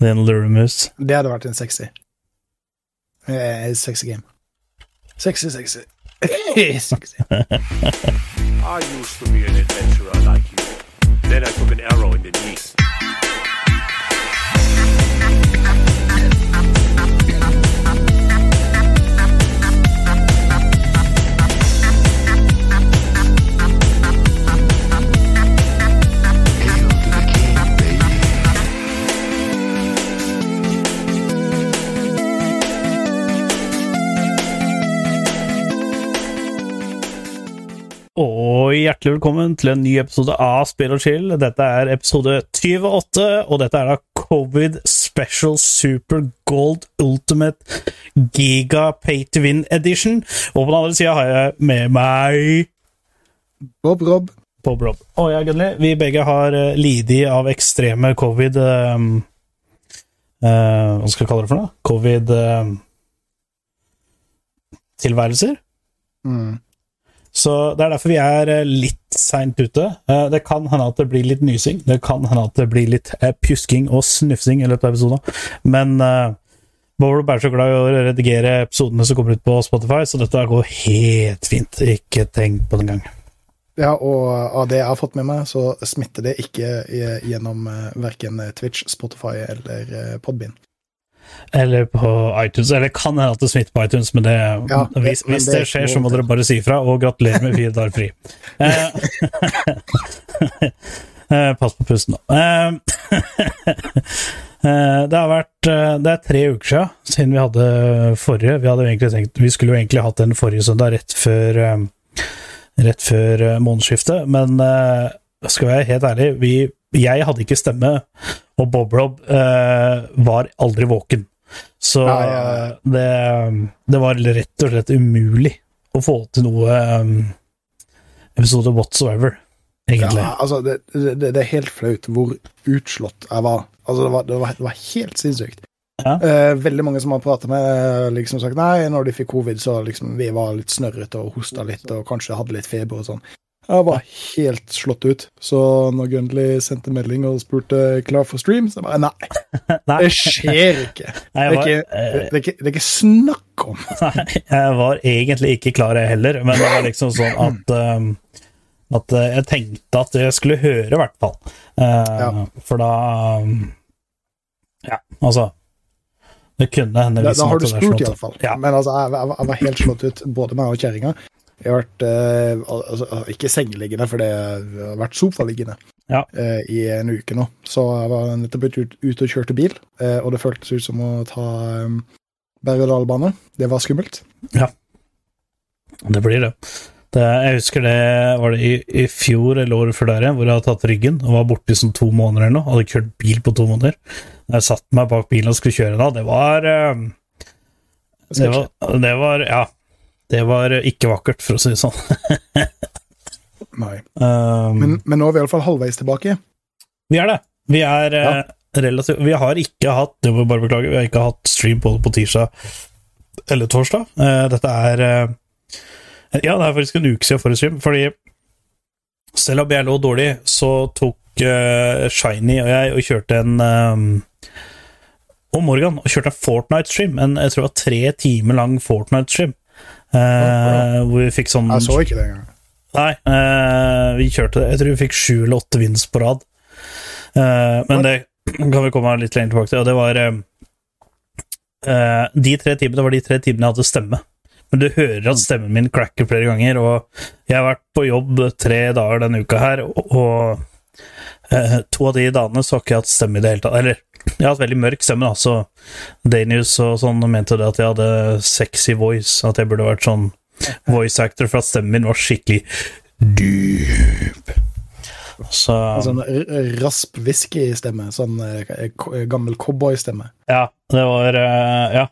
Din luremus. Det hadde vært en sexy. Eh, sexy game. Sexy, sexy. sexy. I used to be an adventurer like you. Then I took an arrow in the knee. Og hjertelig velkommen til en ny episode av Spill og chill. Dette er episode 28, og dette er da Covid Special Super Gold Ultimate Giga Pay to Win Edition. Og på den andre sida har jeg med meg Bob Rob. Bob Rob. Og jeg, Gunnli, vi begge har uh, lidd av ekstreme covid um, uh, Hva skal jeg kalle det for noe? Covid-tilværelser. Mm. Så det er derfor vi er eh, litt seint ute. Eh, Det kan hende at det blir litt nysing, det kan hende at det blir litt eh, pjusking og snufsing i løpet av episoden. Men Bob er så glad i å redigere episodene som kommer ut på Spotify, så dette går helt fint. Ikke tenk på det engang. Ja, og av det jeg har fått med meg, så smitter det ikke gjennom verken Twitch, Spotify eller Podbean. Eller på iTunes. Eller kan hende at det smitter på iTunes, men det, Ja, det- hvis, men hvis det det skjer, så må dere bare si ifra, og gratulerer med fire dager fri. Eh, eh, Pass på pusten, da. Eh, det har vært Det er tre uker siden, siden vi hadde forrige. Vi, hadde tenkt, vi skulle jo egentlig hatt den forrige søndag, rett før, rett før månedsskiftet, men skal jeg være helt ærlig, vi, jeg hadde ikke stemme, og Bob Rob eh, var aldri våken. Så Ja, ja, ja. Det, det var rett og slett umulig å få til noe um, episode whatsoever, egentlig. Ja, altså, det, det, det er helt flaut hvor utslått jeg var. Altså, det var, det var, var helt sinnssykt. Eh, veldig mange som har pratet med, eh, liksom sagt nei, når de fikk covid, så liksom vi var litt snørrete og hosta litt og kanskje hadde litt feber og sånn. Jeg var helt slått ut. Så når Gundley sendte melding og spurte klar for stream, så jeg bare nei, Nei, det skjer ikke. Nei, Det er ikke, det er ikke, det er ikke snakk om. Nei, jeg var egentlig ikke klar, jeg heller, men det var liksom sånn at um, At uh, jeg tenkte at jeg skulle høre, i hvert fall. Uh, Ja. For da um, Ja, altså Det kunne hende Da, da har du spurt, iallfall. Ja. Men altså, jeg, jeg, jeg var helt slått ut, både meg og kjerringa. Jeg har vært eh, altså, ikke sengeliggende, for det har vært sofaliggende Ja. eh, i en uke nå. Så jeg var nettopp ute ut, og kjørte bil, eh, og det føltes ut som å ta um, berg-og-dal-bane. Det var skummelt. Det blir det. det. Jeg husker det var det i, i fjor eller året før der igjen, hvor jeg hadde tatt ryggen og var borte i sånn to måneder eller noe. Hadde kjørt bil på to måneder. Jeg satte meg bak bilen og skulle kjøre da, det var eh, det var, det var Ja. Det var ikke vakkert, for å si det sånn. Nei. Um, Men, men nå er vi iallfall halvveis tilbake. vi er det. Vi er Ja. eh, relativt Vi har ikke hatt Det må jeg bare beklage, vi har ikke hatt stream både på tirsdag eller torsdag. Uh, dette er uh, Ja, det er faktisk en uke siden forrige stream, fordi selv om jeg lå dårlig, så tok uh, Shiny og jeg og kjørte en um, og Morgan og kjørte en Fortnite-stream. En jeg tror det var tre timer lang Fortnite-stream. Eh, hvor vi fikk sånn Jeg så ikke det engang. Nei, eh, vi kjørte det. Jeg tror vi fikk sju eller åtte vins på rad. Eh, men det kan vi komme litt lenger tilbake til. Og det var De tre timene var de tre timene jeg hadde stemme. Men du hører at stemmen min cracker flere ganger, og jeg har vært på jobb tre dager denne uka her, og, og eh, to av de dagene så har ikke jeg hatt stemme i det hele tatt. Eller, jeg har hatt veldig mørk stemme, da, så Danius og sånn mente det at jeg hadde sexy voice, at jeg burde vært sånn voice actor, for at stemmen min var skikkelig dyp. Så En sånn rasp whisky-stemme. Sånn eh, gammel cowboy-stemme. Ja, det var eh, Ja.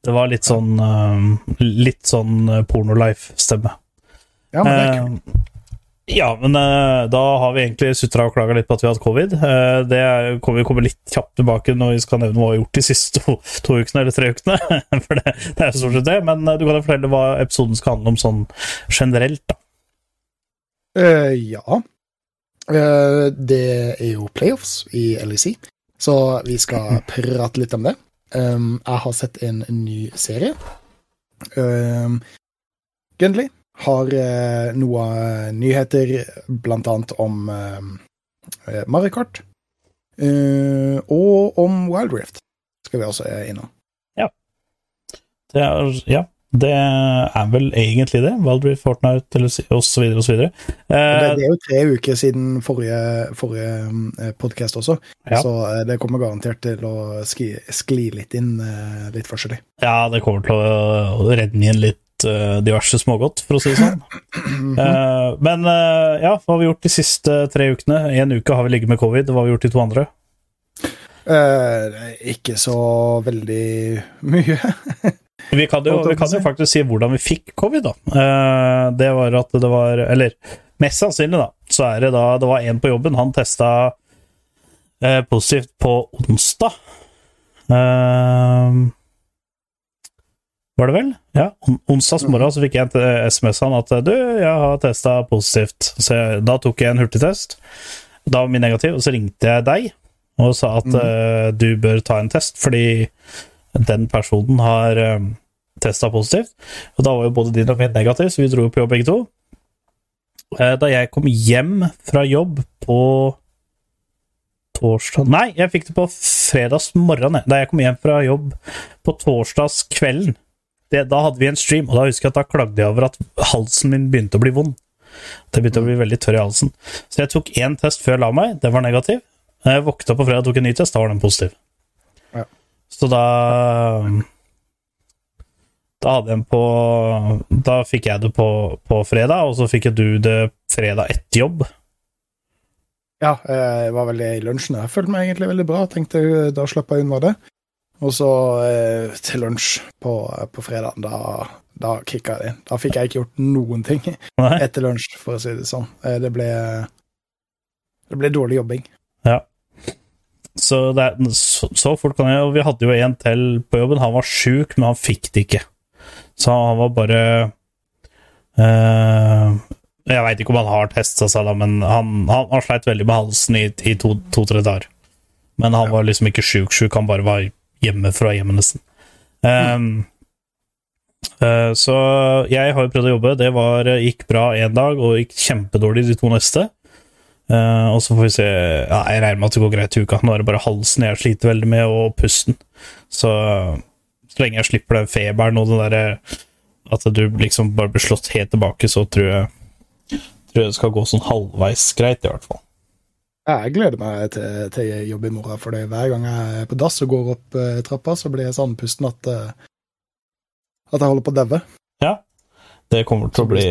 Det var litt sånn eh, Litt sånn eh, pornolife-stemme. Ja, men det er kult. Ja, men uh, da har vi egentlig sutra og klaga litt på at vi har hatt covid. Uh, det er, kommer vi kommer litt kjapt tilbake når vi skal nevne hva vi har gjort de siste to, to ukene eller tre ukene. For det, det er stort sett det. Men uh, du kan jo fortelle hva episoden skal handle om sånn generelt, da. Ja. Det er jo playoffs i LEC. Så vi skal prate litt om det. Um, jeg har sett en ny serie. Um, Gunley har eh, noen nyheter, blant annet om eh, Mario Kart. Uh, og om Wild Rift skal vi også innom. Det er, ja, det er vel egentlig det. Valdry, Fortnite eller osv. osv. Det, det er jo tre uker siden forrige, forrige podkast også, Ja. så eh, det kommer garantert til å skli, skli litt inn eh, litt forskjellig. Ja, det kommer til å redde inn litt eh, diverse smågodt, for å si det sånn. Uh, men uh, ja, hva har vi gjort de siste tre ukene? En uke har vi ligget med covid, hva har vi gjort de to andre? Ikke så veldig mye. Vi kan, jo, vi kan jo faktisk si hvordan vi fikk covid, da. Det var at det var Eller mest sannsynlig, da, så er det da det var en på jobben. Han testa positivt på onsdag. Eh, var det vel? Ja. Onsdag morgen så fikk jeg en SMS han at du, jeg har testa positivt. Så jeg, da tok jeg en hurtigtest. Da var min negativ, og så ringte jeg deg og sa at eh, du bør ta en test, fordi den personen har uh, testa positivt. Og da var jo både din og min negativ, så vi dro på jobb begge to. Uh, da jeg kom hjem fra jobb på torsdag Nei, jeg fikk det på fredags morgen. Da jeg kom hjem fra jobb på torsdagskvelden. Det, da hadde vi en stream, og da husker jeg at da klagde jeg over at halsen min begynte å bli vond. Det begynte å bli veldig tørr i halsen. Så jeg tok én test før jeg la meg, den var negativ. Jeg våkna på fredag og tok en ny test, da var den positiv. Ja. Så da Da hadde jeg den på Da fikk jeg det på, på fredag, og så fikk du det fredag etter jobb. Ja, eh, jeg var veldig i lunsjen. Jeg følte meg egentlig veldig bra. Tenkte da slapp jeg unna det. Og så eh, til lunsj på, på fredag, da, da kicka det inn. Da fikk jeg ikke gjort noen ting Nei? etter lunsj, for å si det sånn. Eh, Det ble, det ble dårlig jobbing. Ja. Så, er, så, så fort kan jeg Og vi hadde jo en til på jobben. Han var sjuk, men han fikk det ikke. Så han var bare eh, Jeg veit ikke om han har testa seg, men han, han, han sleit veldig med halsen i, i to-tre to, dager. Men han var liksom ikke sjuk-sjuk, han bare var hjemme fra hjemmet, nesten. Um, eh, så jeg har jo prøvd å jobbe. Det var, gikk bra én dag, og gikk kjempedårlig de to neste. Uh, og så får vi se ja, Jeg regner med at det går greit i uka. Nå er det bare halsen jeg sliter veldig med, og pusten. Så så lenge jeg slipper den feberen og den derre At du liksom bare blir slått helt tilbake, så tror jeg Tror jeg det skal gå sånn halvveis greit, i hvert fall. Jeg gleder meg til, til jobb i morgen, for er hver gang jeg er på dass og går opp eh, trappa, så blir jeg så andpusten at, eh, at jeg holder på å daue. Ja. Det kommer til å bli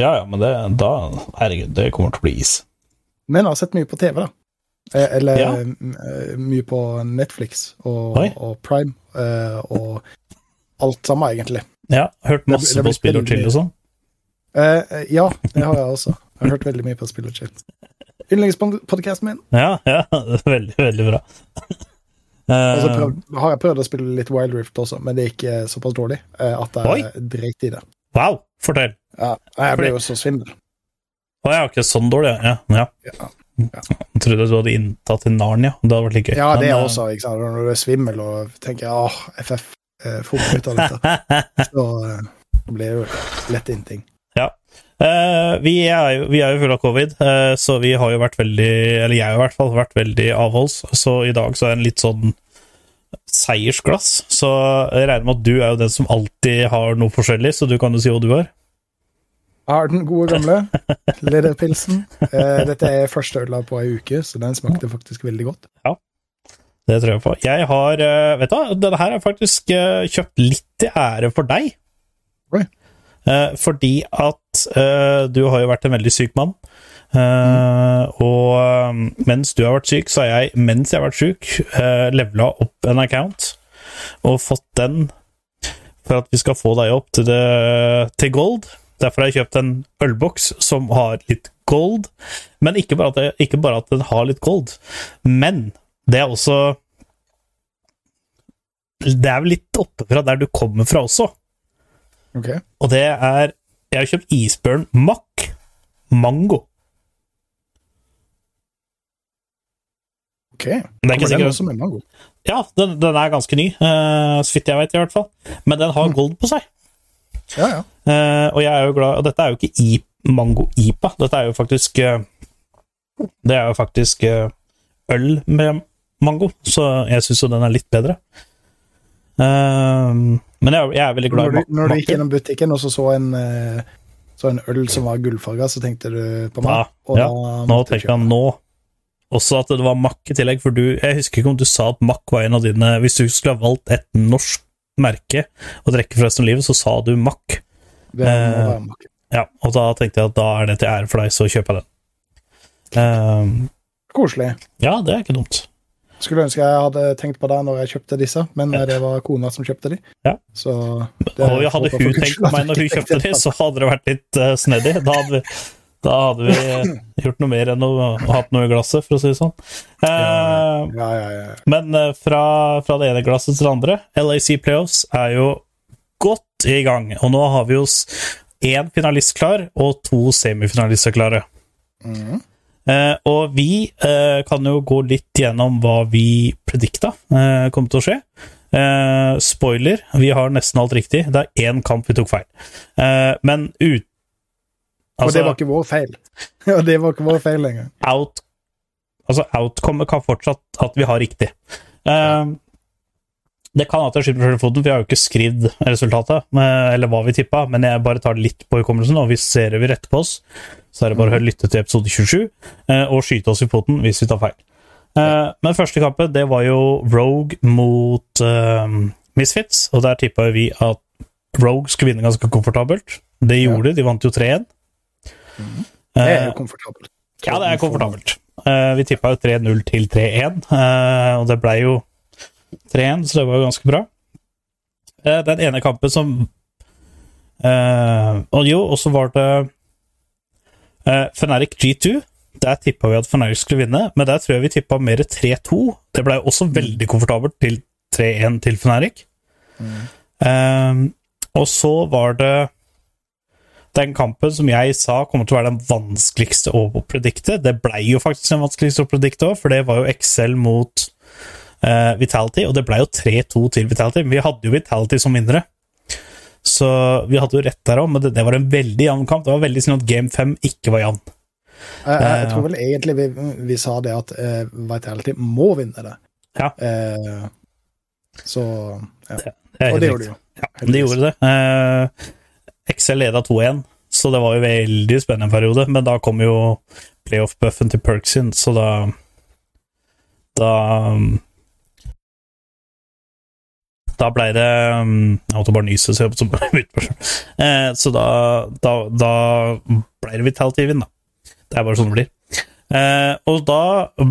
Ja, ja, men det da Herregud, det kommer til å bli is. Men jeg har sett mye på TV, da. Eh, Eller Ja. mye på Netflix og, og Prime og alt sammen, egentlig. Ja, hørt masse det det på spill og chill og sånn. Eh, ja, det har jeg også. Jeg har hørt veldig mye på Spill og chill. Yndlingspodkasten min. Ja, ja, veldig, veldig bra. Og så Eh, har jeg prøvd å spille litt Wild Rift også, men det gikk eh, såpass dårlig eh, at jeg dreit i det. wow, fortell. Ja, jeg ble jo så svimmel. Å ja, ikke sånn dårlig, ja. ja. Ja. Jeg trodde du hadde inntatt til Narnia. Det hadde vært litt gøy. Ja, det Men, eh, også. ikke sant? Når du er svimmel og tenker åh, FF, eh, få ut av dette, så eh, blir det jo lett inn ting. Eh, vi, er vi er jo fulle av covid, eh, så vi har jo vært veldig Eller jeg har i hvert fall vært veldig avholds, så i dag så er det en litt sånn seiersglass. Så jeg regner med at du er jo den som alltid har noe forskjellig, så du kan jo si hva du har. Jeg har den gode gamle lederpilsen. Eh, dette er første øla på ei uke, så den smakte faktisk veldig godt. Det tror jeg på. Jeg har eh, Vet du hva, denne her har faktisk eh, kjøpt litt i ære for deg. Oi. Eh, fordi at eh, du har jo vært en veldig syk mann. Eh, Og mens du har vært syk, så har jeg, mens jeg har vært syk, levela opp en account og fått den for at vi skal få deg opp til, det, til gold. Derfor har jeg kjøpt en ølboks som har litt gold. Men ikke bare, det, ikke bare at den har litt gold, men det er også Det er vel litt oppe fra der du kommer fra også. Ok. Og det er Jeg har kjøpt isbjørn Mack Mango. Ok. Det er ikke den sikkert også med mango? Ja, den, den er ganske ny, uh, så vidt jeg vet, i hvert fall. Men den har gold på seg. Ja, ja. Uh, og jeg er jo glad Og dette er jo ikke i, mango-ipa. Dette er jo faktisk uh, Det er jo faktisk øl med mango, så jeg syns jo den er litt bedre. Eh, men jeg, jeg er veldig glad i du, når du gikk gjennom butikken og så så en, eh, så en øl som var gullfarga, så tenkte du på Ja, meg? ja. da Nå tenker jeg nå også at det var makk i tillegg, for du Jeg husker ikke om du sa at makk var en av dine Hvis du skulle ha valgt et norsk merke å drikke for resten av livet, så sa du makk. Det må Eh, være makke. Ja, og da tenkte jeg at da er det til ære for deg, så kjøper jeg den. Eh, Koselig. ja, det er ikke dumt. Skulle ønske jeg hadde tenkt på det når jeg kjøpte disse, men det var kona som kjøpte de. Ja. Så det Og hadde hun tenkt på meg når hun kjøpte de, så hadde det vært litt uh, snedig. Da hadde vi da hadde vi gjort noe mer enn å, å hatt noe i glasset, for å si det sånn. Uh, Ja, ja, ja. Men uh, fra, fra det ene glasset til det andre LAC Playoffs er jo godt i gang, og nå har vi jo én finalist klar og to semifinalister klare. Mhm. Eh, og vi eh, kan jo gå litt gjennom hva vi predikta eh, kom til å skje. Spoiler, vi har nesten alt riktig. Det er én kamp vi tok feil. Men ut... Og Altså, det var ikke vår feil. Og det var ikke vår feil engang. out, altså outcome kan fortsatt at vi har riktig. Eh, det kan at jeg skyter meg selv i foten, for jeg har jo ikke skrevet resultatet, eller hva vi tippa, men jeg bare tar det litt på hukommelsen, og hvis ser vil rette på oss, så er det bare å lytte til episode 27 eh, og skyte oss i foten hvis vi tar feil. Eh, Men første kampet, det var jo Rogue mot uh, Misfits, og der tippa vi at Rogue skulle vinne ganske komfortabelt. Det gjorde de, de vant jo 3-1. Det er jo komfortabelt. ja, det er komfortabelt. Vi tippa jo 3-0 til 3-1, eh, og det blei jo 3-1, så det var jo ganske bra. Eh, den ene kampen som eh, Og jo, og så var det eh, Feneric G2. Der tippa vi at Feneric skulle vinne, men der tror jeg vi tippa mer 3-2. Det blei også veldig komfortabelt til 3-1 til Fnatic. Eh, og så var det den kampen som jeg sa kommer til å være den vanskeligste å predikte. Det blei jo faktisk den vanskeligste å predikte òg, for det var jo Excel mot eh, Vitality, og det ble jo 3-2 til Vitality. Men vi hadde jo Vitality som vinnere, så vi hadde jo rett der òg, men det, det var en veldig jevn kamp. Det var veldig synd at Game 5 ikke var jevn. Jeg, jeg, jeg Eh, tror vel egentlig vi, vi sa det at uh, Vitality må vinne det. Ja. Uh, så ja. Det det Og det gjorde de jo. Ja, de gjorde det. Uh, Excel leda 2-1, så det var jo veldig spennende periode, men da kom jo playoff-buffen til Perks inn, så da Da Da blei det um, Jeg måtte bare nyse, så jeg måtte bare bytte på. Eh, Så da, da, da blei det Vitality Win, da. Det er bare sånn det blir. Eh, og da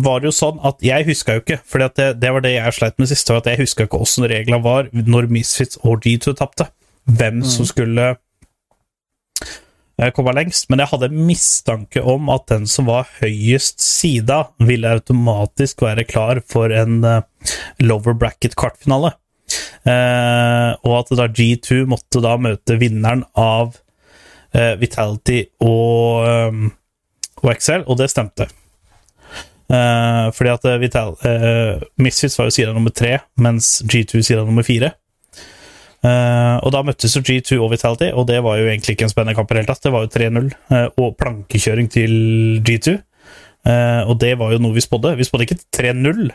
var det jo sånn at jeg huska jo ikke, for det, det var det jeg sleit med sist, at jeg huska ikke åssen reglene var når Misfits og G2 tapte. Hvem som skulle eh, komme lengst. Men jeg hadde mistanke om at den som var høyest sida, ville automatisk være klar for en eh, lower bracket kvartfinale. Eh, og at da G2 måtte da møte vinneren av eh, Vitality og, eh, og Excel, og det stemte. Eh, fordi at eh, Vital, eh, Misfits var jo sida nummer tre, mens G2 sida nummer fire. Eh, og da møttes jo G2 og Vitality, og det var jo egentlig ikke en spennende kamp det var jo 3-0 eh, og plankekjøring til G2. Eh, og det var jo noe vi spådde. Vi spådde ikke 3-0,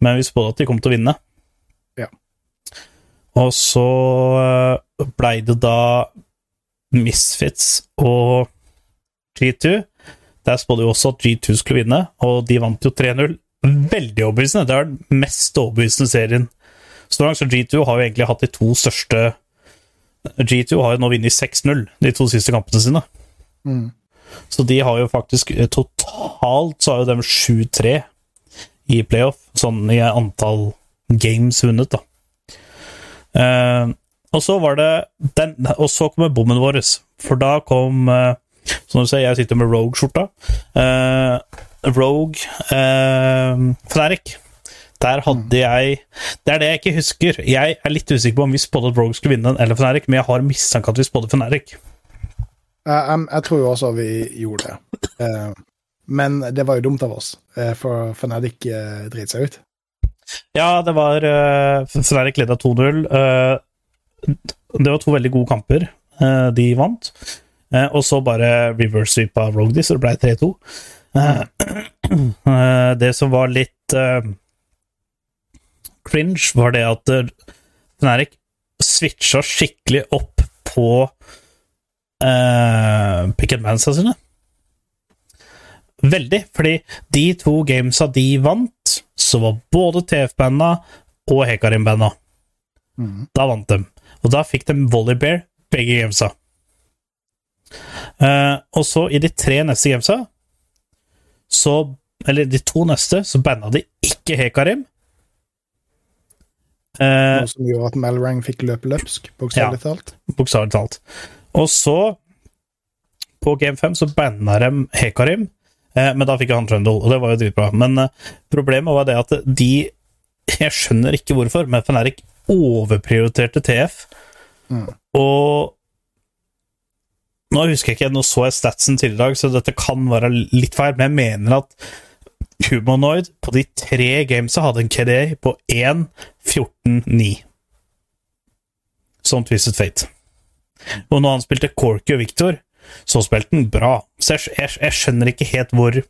men vi spådde at de kom til å vinne. Og så eh, blei det da Misfits og G2. Der spådde jo også at G2 skulle vinne, og de vant jo 3-0. Veldig overbevisende. Det er den mest overbevisende serien så langt. Så G2 har jo egentlig hatt de to største G2 har jo nå vunnet 6-0 de to siste kampene sine. Mm. Så de har jo faktisk eh, Totalt så har jo de 7-3 i playoff, sånn i antall games vunnet, da. Eh, og så var det den, Og så kommer bommen vår, for da kom uh, Som du ser, jeg sitter med Rogue-skjorta. Uh, Rogue uh, Fnatic. Der hadde jeg Det er det jeg ikke husker. Jeg er litt usikker på om vi spådde at Rogue skulle vinne den eller Fnatic, men jeg har mistanke at vi spådde Fnatic. Jeg, jeg, tror jo også vi gjorde det. Men det var jo dumt av oss, for Fnatic uh, dreit seg ut. Ja, det var uh, Fnatic leda 2-0. Uh, det var to veldig gode kamper. Uh, de vant. Uh, og så bare reverse sweep av Rogdy, så det ble 3-2. det som var litt cringe, var det at Fnatic switcha skikkelig opp på pick and sine. Veldig, fordi de to gamesa de vant, så var både TF-banda og Hekarim-banda. Mm. Da vant de. Og da fikk de Volleybear, begge gamesa. Uh, og så i de tre neste gamesa så Eller de to neste, så banda de ikke Hekarim. Uh, Noe som gjorde at Malrang fikk løpe løpsk, bokstavelig ja, talt. Bokstavelig talt. Og så, på game 5, så banna de Hekarim. Eh, men da fikk han Trundle, og det var jo dritbra. Men eh, problemet var det at de Jeg skjønner ikke hvorfor, men Fnatic overprioriterte TF. Mm. Og nå husker jeg ikke, nå så jeg statsen til i dag, så dette kan være litt feil, men jeg mener at Humanoid på de tre gamesa hadde en KDA på 1-14-9. Som Twisted Fate. Og når han spilte Corky og Victor, så spilte han bra. Så jeg, jeg, jeg, skjønner ikke helt hvor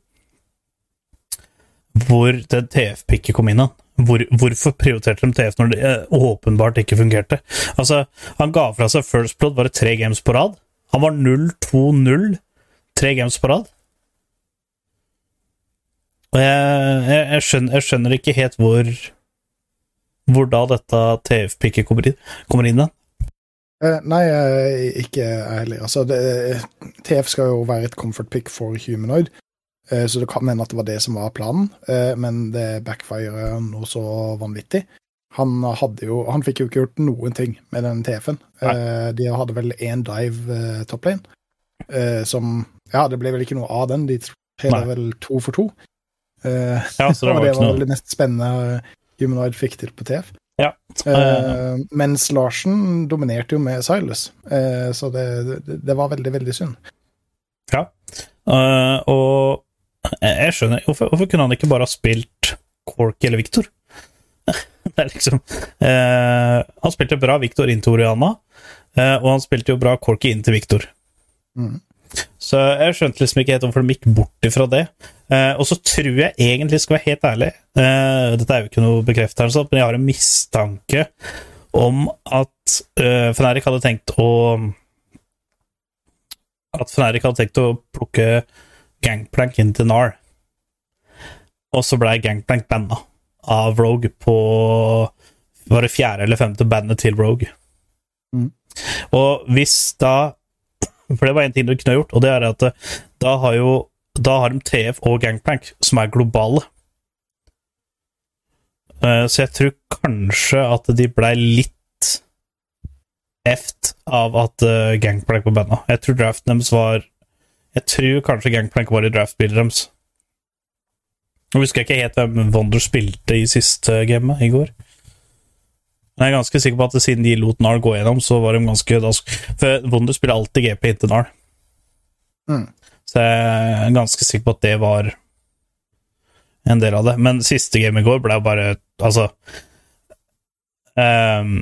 Hvor det TF-pikket kom inn. Hvor, hvorfor prioriterte de TF når det eh, åpenbart ikke fungerte? Altså, Han ga fra seg First Blood bare tre games på rad. Han var 0-2-0 tre games på rad. Og jeg, jeg, skjønner, skjønner, ikke helt hvor Hvor da dette TF-pikket kommer inn. Kommer inn nei, ikke ikke heller. Altså, det, TF skal jo være et comfort pick for Humanoid, så det kan hende at det var det som var planen, men det backfirer noe så vanvittig. Han, jo, han fikk jo ikke gjort noen ting med den TF-en. de hadde vel én dive top lane, som Ja, det ble vel ikke noe av den, de treda vel to for to. ja, så det var, det var vel det mest spennende Humanoid fikk til på TF. Ja. Uh, mens Larsen dominerte jo med Silas, uh, så det, det, det, var veldig, veldig synd. Ja, uh, og jeg skjønner hvorfor, hvorfor, kunne han ikke bare ha spilt Corky eller Victor? det er liksom Han spilte bra Victor inn til Oriana, og han spilte jo bra Corky inn til Victor. Mm. Så jeg skjønte liksom ikke helt hvorfor de gikk bort ifra det. Uh, og så tror jeg egentlig, skal være helt ærlig uh, Dette er jo ikke noe bekreftelse, men jeg har en mistanke om at uh, Fnatic hadde tenkt å At Fnatic hadde tenkt å plukke Gangplank inn til NAR. Og så blei Gangplank banna av Rogue på Var det fjerde eller femte bandet til Rogue. Mm. Og hvis da for det var en ting du kunne gjort, og det er at eh, da har jo da har de TF og Gangplank, som er globale. Eh, så jeg tror kanskje at de blei litt eft av at eh, Gangplank var banda. Jeg tror draften deres var Jeg tror kanskje Gangplank var i draftbildet deres. Nå husker jeg ikke helt hvem Wonder spilte i siste gamet i går. Men jeg er ganske sikker på at siden de lot Nar gå gjennom, så var de ganske For Wonder spiller alltid GP inntil Nar. Mm. Så jeg er ganske sikker på at det var en del av det. Men siste game i går ble jo bare Altså um,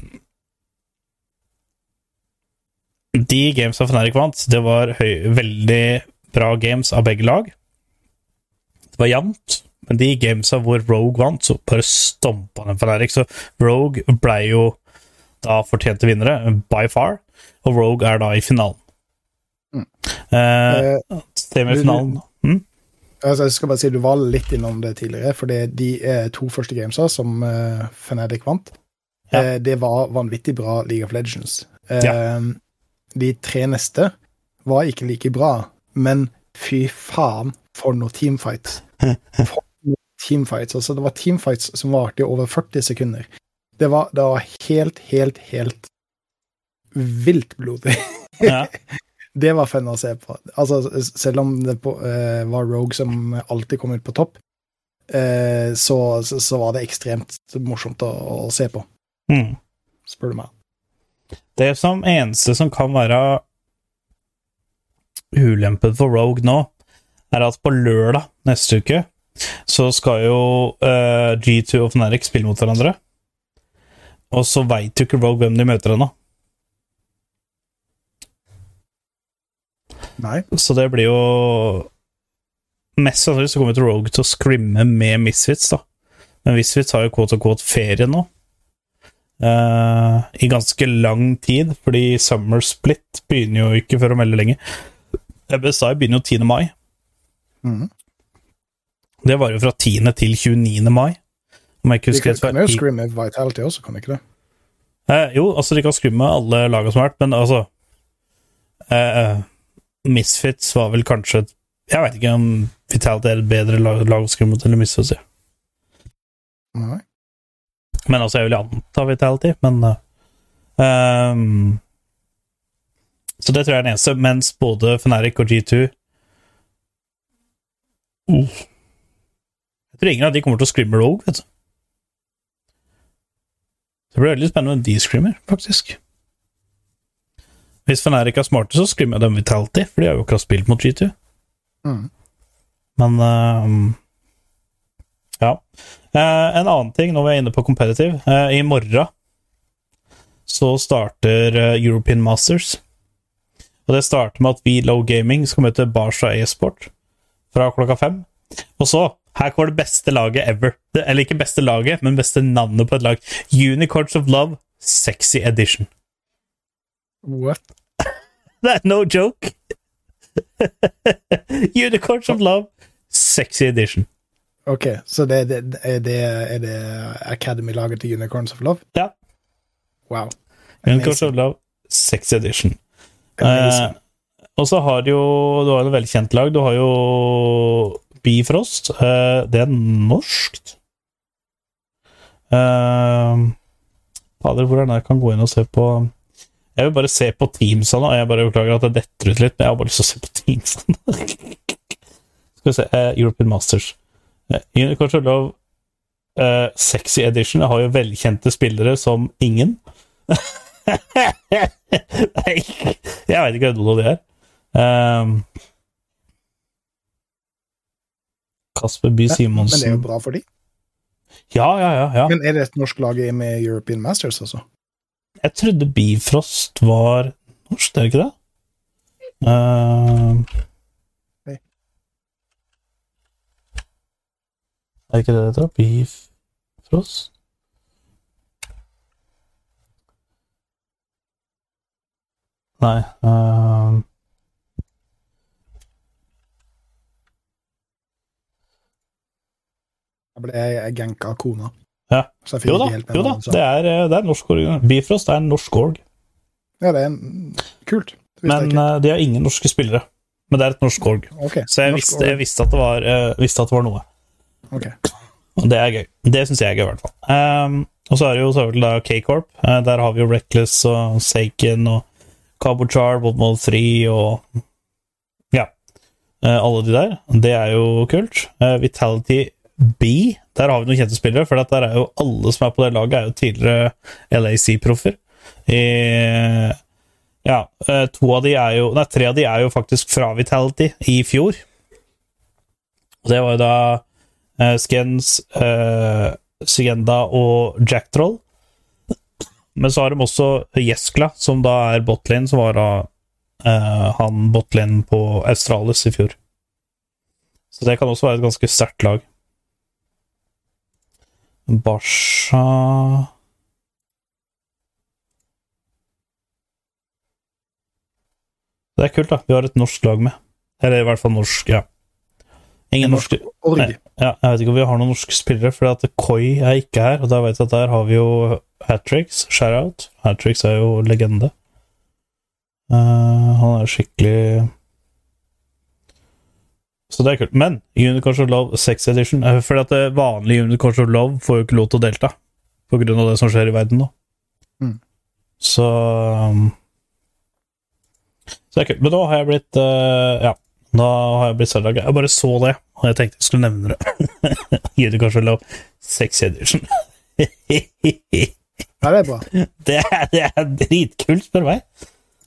De gamesa Fnatic vant, det var høy, veldig bra games av begge lag. Det var jevnt. Men de gamesa hvor Rogue vant, så bare stompa den Fnatic. Så Rogue blei jo da fortjente vinnere, by far, og Rogue er da i finalen. Mm. Eh, Semifinalen mm? altså, Jeg skal bare si Du var litt innom det tidligere, for de to første gamesa som uh, Fnatic vant, Ja. eh, det var vanvittig bra League of Legends. Eh, Ja. De tre neste var ikke like bra, men fy faen for noe teamfights. For noe teamfights. Altså, det var teamfights som varte i over 40 sekunder. Det var, det var helt, helt, helt vilt blodig. Ja. Det var fun å se på. Altså, selv om det på, uh, var Rogue som alltid kom ut på topp, uh, så, så, så var det ekstremt morsomt å, å se på, Mm. spør du meg. Det som eneste som kan være ulempen for Rogue nå, er at på lørdag neste uke så skal jo uh, G2 og Fnatic spille mot hverandre. Og så veit jo ikke Rogue hvem de møter ennå. Nei. Så det blir jo Mest sannsynlig så kommer Rogue til å scrimme med Misfits, da. Men Misfits har jo quote og quote ferie nå. Uh, I ganske lang tid, fordi Summer Split begynner jo ikke før om veldig lenge. BSI begynner jo 10. mai. Mm. Det var jo fra 10. til 29. mai. Om jeg ikke De husker kan, rett. kan jo scrimme Vitality også, kan de ikke det? Eh, jo, altså de kan scrimme alle lagene som har vært, men altså eh, Misfits var vel kanskje Jeg veit ikke om Vitality er et bedre lag, lag å scrimme mot eller Misfits. Ja. Nei. Men altså, jeg vil anta Vitality, men uh, um, Så det tror jeg er den eneste, mens både Feneric og G2 uh, Jeg tror ingen av de kommer til å scrimme Rogue, vet du. Det blir veldig spennende om de screamer, faktisk. Hvis Fnatic er smarte, så skriver jeg dem Vitality, for de har jo ikke spilt mot G2. Mm. Men uh, Ja. Uh, en annen ting, når vi er inne på competitive uh, I morgen så starter European Masters. Og det starter med at vi Low Gaming skal møte Barca e-sport fra klokka fem. Og så her kommer det beste laget ever. Eller ikke beste laget, men beste navnet på et lag. Unicorns of Love Sexy Edition. What? That no joke! Unicorns of Love Sexy Edition. Ok, så det, det, er, det, er det Academy-laget til Unicorns of Love? Ja. Wow. Unicorns of Love Sexy Edition. Eh, og så har du jo Du har et velkjent lag. Du har jo Bifrost. Eh, det er norskt. Eh, Fader, hvor er det jeg kan gå inn og se på Jeg vil bare se på Teamsene, og jeg bare beklager at jeg detter ut litt, men jeg har bare lyst til å se på Teamsene. Skal vi se uh, European Masters. Uh, Unicorns of Love uh, Sexy Edition jeg har jo velkjente spillere som ingen. Nei, jeg veit ikke hvem de er. Um, Kasper By Men det er jo bra for de. Ja, ja, ja. ja. Men er det et norsk lag med European Masters, altså? Jeg trodde Bifrost var norsk, er det ikke det? Uh, Nei. er det ikke det det heter? Bifrost? Nei uh, Jeg ble genka ganka av kona. Ja. Jo da, jo da det, er, eh, det er norsk org. Bifrost er en norsk org. Ja, det er en- kult. Det Men eh, de har ingen norske spillere. Men det er et norsk org. Okay. Så jeg norsk visste, jeg visste, at, det var, eh, visste at det var noe. Ok. Og det er gøy. Det syns jeg er gøy, i hvert fall. Um, og så er det jo selvfølgelig da K-Corp. Uh, der har vi jo Reckless og Saken og Cabochar, Botmod 3 og Ja. Alle de der. Det er jo kult. Vitality B, der har vi noen kjente spillere. For der er jo alle som er på det laget, er jo tidligere LAC-proffer. Ja, eh, to av de er jo Nei, tre av de er jo faktisk fra Vitality i fjor. Og det var jo da uh, Skens, uh, Sigenda og Jack Troll. Men så har de også Jeskla, som da er Botlin, som var da uh, han Botlin på Australis i fjor. Så det kan også være et ganske sterkt lag. Basha Det er kult, da. Vi har et norsk lag med. Eller i hvert fall norsk, ja. Ingen Norsk norske. Nei, ja, jeg vet ikke om vi har noen norske spillere, for at Koi er ikke her. Og da vet jeg at der har vi jo Hatrix, Sharout. Hatrix er jo legende. Uh, han er skikkelig Så det er kult. Men Unicorns of Love 6 Edition eh, Fordi at det vanlige Unicorns of Love får jo ikke lov til å delta, på grunn av det som skjer i verden nå. Mm. Så um, Så det er kult. Men nå har jeg blitt eh, Ja. Da har jeg blitt Zelda. Jeg bare så det, og jeg tenkte jeg skulle nevne det. Unicorns of Love 6 Edition. Ja, det er bra. det, er, det er dritkult, spør meg.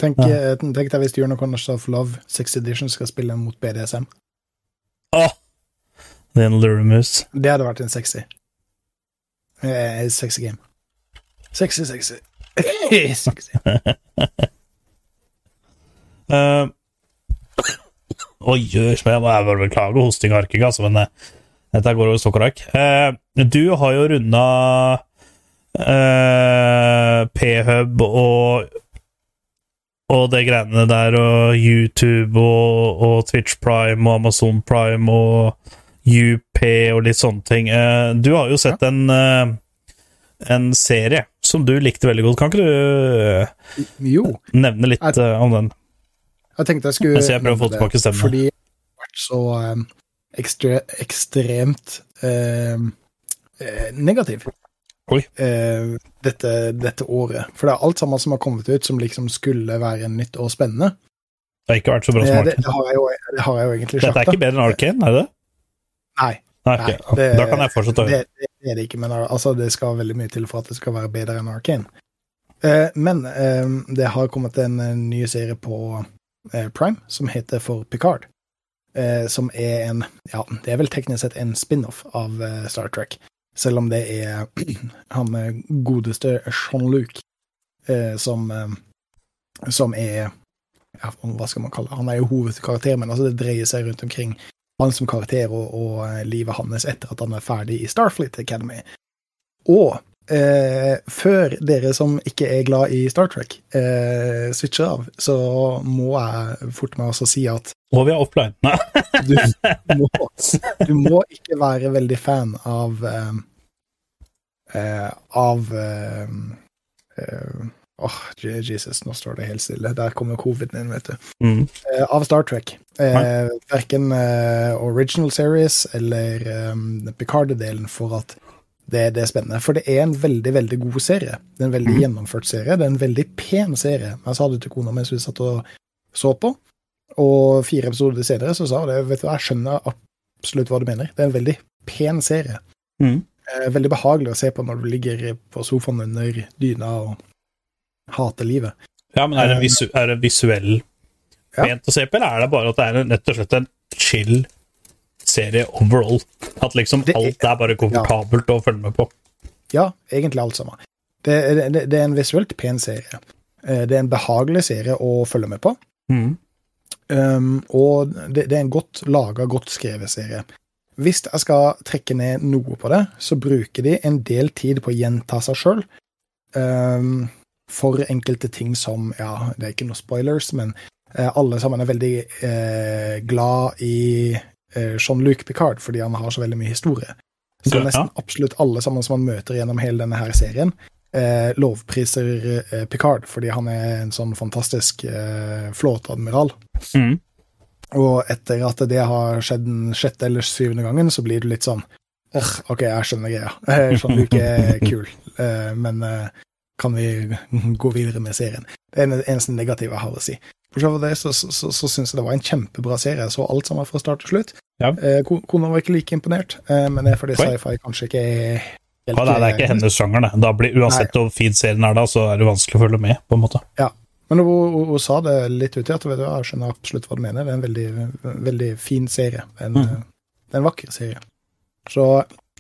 Tenk, Ja. eh, tenk deg hvis Unicorns of Love 6 Edition skal spille mot BDSM. Åh! en luremus. Det hadde vært en sexy. Eh, sexy game. Sexy, sexy. sexy. Uh, Oi, jøss, jeg må jeg bare beklage hosting og arking, altså, men eh, dette går over stokk og rakk. Eh, du har jo runda eh, P-hub og og det greiene der, og YouTube og, og Twitch Prime og Amazon Prime og UP og litt sånne ting. Eh, du har jo sett en, eh, en serie som du likte veldig godt. Kan ikke du eh, Jo. nevne litt Jeg- om den? Jeg tenkte jeg skulle jeg prøver å få tilbake stemmen. Fordi jeg har vært så um, ekstre, ekstremt um, eh, negativ. Eh, dette, dette året. For det er alt sammen som har kommet ut som liksom skulle være nytt og spennende. Det har ikke vært så bra Eh, som det, det, har jeg jo, det har jeg jo egentlig Dette er ikke bedre enn Arcane, er det det? Nei, Nei, Nei, det- da kan jeg fortsette det, det, er det ikke. Men altså, det skal veldig mye til for at det skal være bedre enn Arcane. Eh, men eh, det har kommet en, eh, ny serie på eh, Prime som heter for Picard. Eh, som er en Ja, det er vel teknisk sett en spin-off av Star Trek. Selv om det er han eh, godeste Jean-Luc eh, som eh, Som er ja, Hva skal man kalle det? Han er jo hovedkarakter, men altså det dreier seg rundt omkring han som karakter og, og livet hans etter at han er ferdig i Starfleet Academy. Og eh, før dere som ikke er glad i Star Trek, eh, switcher av, så må jeg fort meg også si at Må vi ha offline. Nei. du må, du må ikke være veldig fan av eh, eh, Av eh, eh, Åh, Jesus, nå står det helt stille. Der kommer coviden inn, vet du. Mm. Eh, av Star Trek. Eh, verken eh, original series eller eh, Picard-delen for at det, det er spennende. For det er en veldig veldig god serie. Det er en veldig gjennomført serie. Det er en veldig pen serie. Jeg sa det til kona mens vi satt og så på, og fire episoder senere så sa hun det. Vet du, jeg skjønner absolutt hva du mener. Det er en veldig pen serie. Mm. Eh, veldig behagelig å se på når du ligger på sofaen under dyna og hater livet. Ja, men er det, visu er det visuell Ja. pent å se på, eller er det bare at det er en, rett og slett en chill serie overall? At liksom er- alt er bare komfortabelt å følge med på? Ja, egentlig alt sammen. Det, det, det er en visuelt pen serie. Eh, Det er en behagelig serie å følge med på. Mm. Um, og det, det er en godt laga, godt skrevet serie. Hvis jeg skal trekke ned noe på det, så bruker de en del tid på å gjenta seg sjøl. Um, for enkelte ting som Ja, det er ikke noe spoilers, men eh, alle sammen er veldig eh, glad i Jean-Luc Picard fordi han har så veldig mye historie. Så nesten absolutt alle sammen som man møter gjennom hele denne her serien, eh, lovpriser eh, Picard fordi han er en sånn fantastisk eh, flåteadmiral. Mm. Og etter at det har skjedd den sjette eller syvende gangen, så blir du litt sånn «Åh, OK, jeg skjønner greia. Eh, Jean-Luc er kul, eh, men eh, kan vi gå videre med serien? Det er det eneste negative jeg har å si. Bortsett fra det, så, så, så, så syns jeg det var en kjempebra serie. Jeg så alt sammen fra start til slutt. Ja. Eh, Kona var ikke like imponert, eh, men det er fordi sci-fi kanskje ikke er helt Ja, det, er, det er ikke hennes sjanger, det. Da blir, uansett hvor fin serien er da, så er det vanskelig å følge med, på en måte. Men hun, hun, hun sa det litt uti at vet du, jeg skjønner absolutt hva du mener. Det er en veldig, veldig fin serie. En, mm. Det er en vakker serie. Så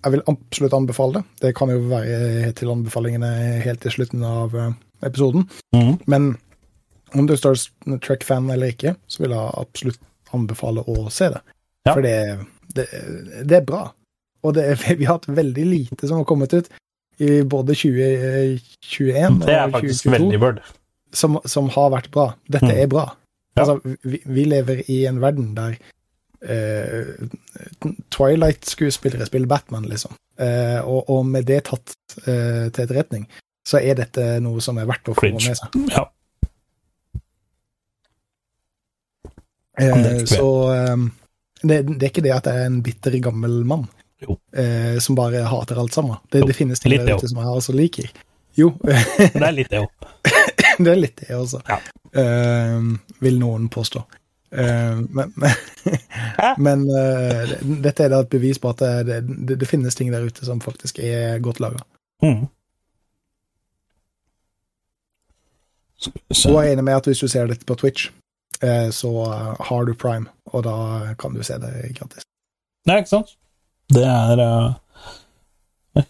jeg vil absolutt anbefale det. Det kan jo være til anbefalingene helt til slutten av eh, episoden. Mm. Men om du er Star Trek-fan eller ikke, så vil jeg absolutt anbefale å se det. Ja. For det, det, det er bra. Og det, vi har hatt veldig lite som har kommet ut i både 2021 Det er og faktisk 2022 veldig som, som har vært bra. Dette Mm. er bra. Ja. Altså, vi, vi lever i en verden der uh, Twilight-skuespillere spiller Batman, liksom. Uh, og, og med det tatt uh, til etterretning, så er dette noe som er verdt å få med seg. Ja. Eh, så eh, det, det er ikke det at jeg er en bitter gammel mann eh, som bare hater alt sammen. Det, det finnes ting der ute som jeg også liker. Jo, Det er litt det òg. det er litt det også, Ja. Eh, vil noen påstå. Eh, men men eh, dette er da et bevis på at det, det, det finnes ting der ute som faktisk er godt laga. Mm. Og jeg er enig med at hvis du ser dette på Twitch, så eh, har du Prime, og da kan du se det gratis. Nei, ikke sant? Det er eh,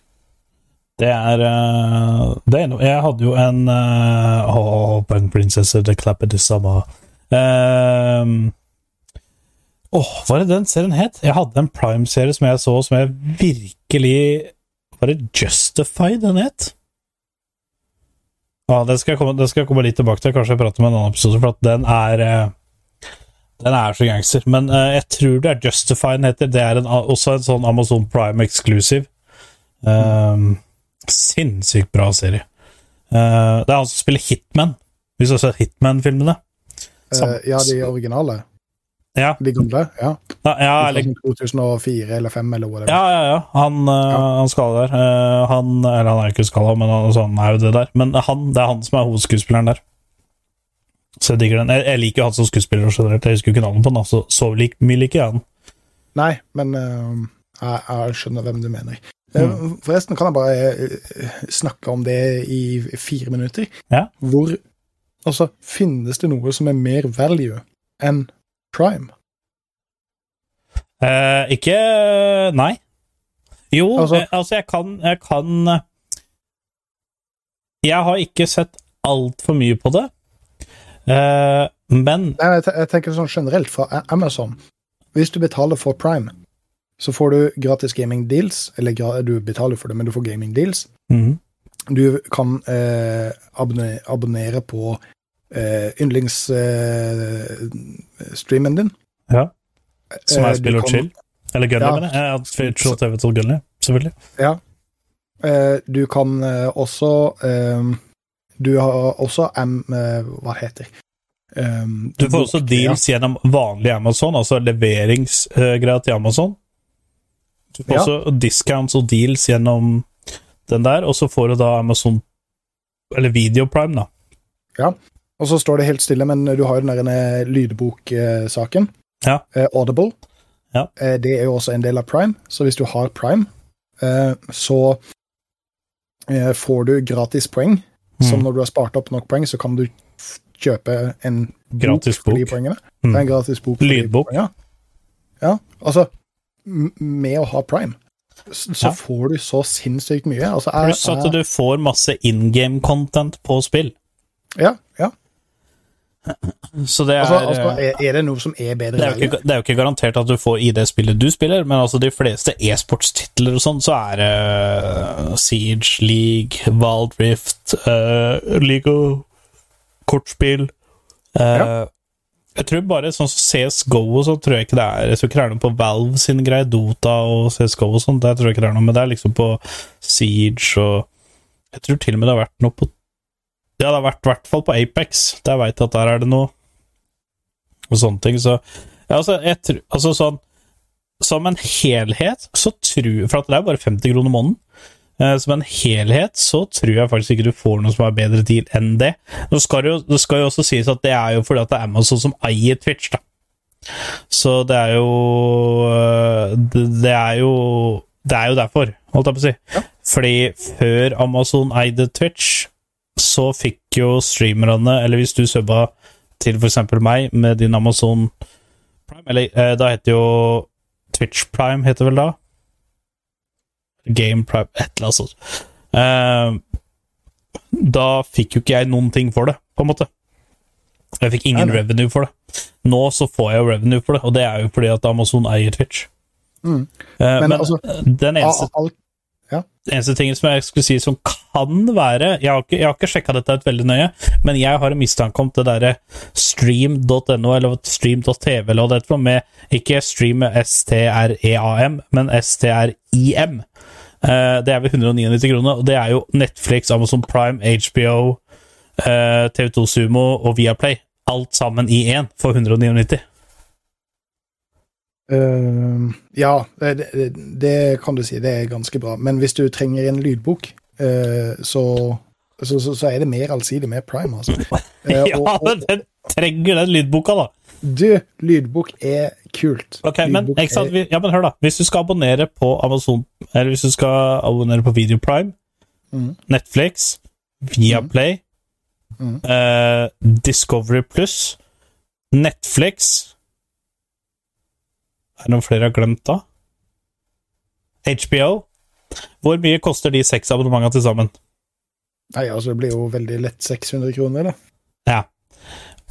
Det er eh, det er noe Jeg hadde jo en uh, oh, Bang Princess The Clapper This Summer Åh, hva er det den serien het? Jeg hadde en Prime-serie som jeg så, som jeg virkelig Var det Justified den het? Ja, det skal, komme, det skal jeg komme litt tilbake til. Kanskje jeg prater med en annen episode, for at den er eh, Den er så gangster. Men uh, jeg tror det er Justify den heter. Det er en, også en sånn Amazon Prime exclusive. Um, sinnssykt bra serie. Uh, det er han som spiller Hitman. Hvis du har sett Hitman-filmene? Uh, ja, de originale. Ja. De gamle. Ja. Ja, ja, eller, 2004 eller 2005 eller whatever. ja, ja, ja. Han, eh, Ja. han skalla der. Eh, han, eller han er jo ikke skala, men han, altså, han er jo det der. Men han, det er han som er hovedskuespilleren der. Så jeg digger den. Jeg, jeg liker jo han som skuespiller generelt. Jeg husker jo ikke navnet på han, så så lik, mye liker jeg han. Nei, men uh, jeg, jeg skjønner hvem du mener. Mm. Forresten kan jeg bare snakke om det i fire minutter. Ja. Hvor Altså, finnes det noe som er mer value enn Prime? Eh, ikke Nei. Jo, Altså- eh, altså jeg kan Jeg kan eh, Jeg har ikke sett altfor mye på det, eh, men jeg, jeg tenker sånn generelt fra Amazon. Hvis du betaler for Prime, så får du gratis gaming deals. Eller du betaler for det, men du får gaming deals. Mm. Du kan eh, abonnere, abonnere på eh, yndlingsstreamen din. Ja. Som Eh, er du spill og chill. Eller Gunny, Ja. mener jeg. Ja, Chill TV til Gunny, selvfølgelig. Ja. Eh, du kan eh, også eh, Du har også M... Eh, hva heter um, Du får også deals gjennom vanlig Amazon, altså leveringsgreier til Amazon. Du får Ja. også discounts og deals gjennom den der, og så får du da Amazon Eller Videoprime, da. Og så står det helt stille, men du har jo den der lydboksaken. Ja. Eh, Audible. Ja. Eh, det er jo også en del av Prime, så hvis du har Prime, eh, så eh, får du gratis poeng. Som Mm. når du har spart opp nok poeng, så kan du kjøpe en Gratis for de poengene. Mm. Det er en gratis bok. Lydbok. poengene. Ja, altså Med å ha Prime, så Ja. får du så sinnssykt mye. Altså, jeg, Pluss at du får masse in game content på spill. Ja, ja. Så det er Altså, altså, eh, er, det noe som er bedre det er, jo ikke, det er jo ikke garantert at du får i det spillet du spiller, men altså de fleste e-sportstitler og sånn, så er det uh, Siege, League, Wild Rift, uh, Lego, kortspill uh, Ja. Jeg tror bare sånn som CSGO og sånn, tror jeg ikke det er Jeg tror ikke det er noe på Valve sin greie, Dota og CSGO og sånn, der tror jeg ikke det er noe, men det er liksom på Siege og Jeg tror til og med det har vært noe på Ja, det har vært i hvert fall på Apex. Der veit jeg at der er det noe og sånne ting. Så ja, altså, jeg tror, altså sånn Som en helhet, så tror For at det er bare 50 kroner måneden. Eh, som en helhet så tror jeg faktisk ikke du får noe som er bedre deal enn det. Nå skal det, jo, det skal jo også sies at det er jo fordi at det er Amazon som eier Twitch, da. Så det er jo øh, Det, er jo Det er jo derfor, holdt jeg på å si. Fordi før Amazon eide Twitch, så fikk jo streamerne Eller hvis du subba til eksempel meg med din Amazon Prime Eller eh, da heter jo Twitch Prime, heter vel da? Game Prime, et eller annet sånt. Eh, da fikk jo ikke jeg noen ting for det, på en måte. Jeg fikk ingen Nei, revenue for det. Nå så får jeg jo revenue for det, og det er jo fordi at Amazon eier Twitch. Mm. Eh, Men men altså, den eneste, Al- Det eneste tingen som jeg skulle si som kan være Jeg har ikke, jeg ikke sjekka dette ut veldig nøye, men jeg har en mistanke om det derre stream.no eller stream.tv eller hva det heter, med ikke stream S-T-R-E-A-M, men S-T-R-I-M. Eh, det er ved 199 kroner, og det er jo Netflix, Amazon Prime, HBO, eh, TV2 Sumo og Viaplay. Alt sammen i én for 199. Eh, ja, det, det, det kan du si. Det er ganske bra. Men hvis du trenger en lydbok, uh, så, så, så, så er det mer allsidig med Prime, altså. Uh, Ja, og, og, men den trenger den lydboka, da! du, lydbok er kult. Ok, men, Lydbok ikke sant? er- Ja, men hør, da. Hvis du skal abonnere på Amazon Eller hvis du skal abonnere på Video Prime, mm. Netflix, Viaplay, mm. eh, Discovery Pluss, Netflix Er det noen flere jeg har glemt da? HBO. Hvor mye koster de seks abonnementene til sammen? Nei, altså, det blir jo veldig lett 600 kroner, da. Ja.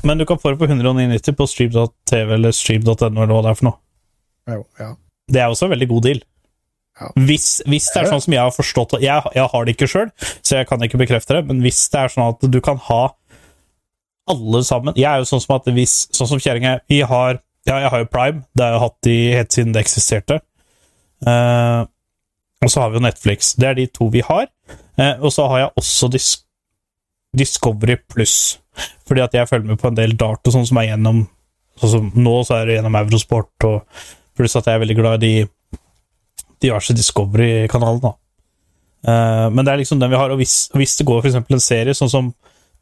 Men du kan få det på 199 på stream.tv eller stream.no eller hva det er for noe. Jo, ja. Det er også en veldig god deal. Ja. Hvis, hvis det er sånn som jeg har forstått jeg, jeg har det ikke sjøl, så jeg kan ikke bekrefte det, men hvis det er sånn at du kan ha alle sammen Jeg er jo sånn som at hvis Sånn som kjerringa Vi har Ja, jeg har jo Prime. Det har jeg hatt i helt siden det eksisterte. Uh, og så har vi jo Netflix. Det er de to vi har. Uh, og så har jeg også Dis Discovery Pluss, fordi at jeg følger med på en del dart og sånn som er gjennom Sånn som nå, så er det gjennom Eurosport, og pluss at jeg er veldig glad i de diverse Discovery-kanalene. Eh, men det er liksom den vi har, og hvis, hvis det går for en serie sånn som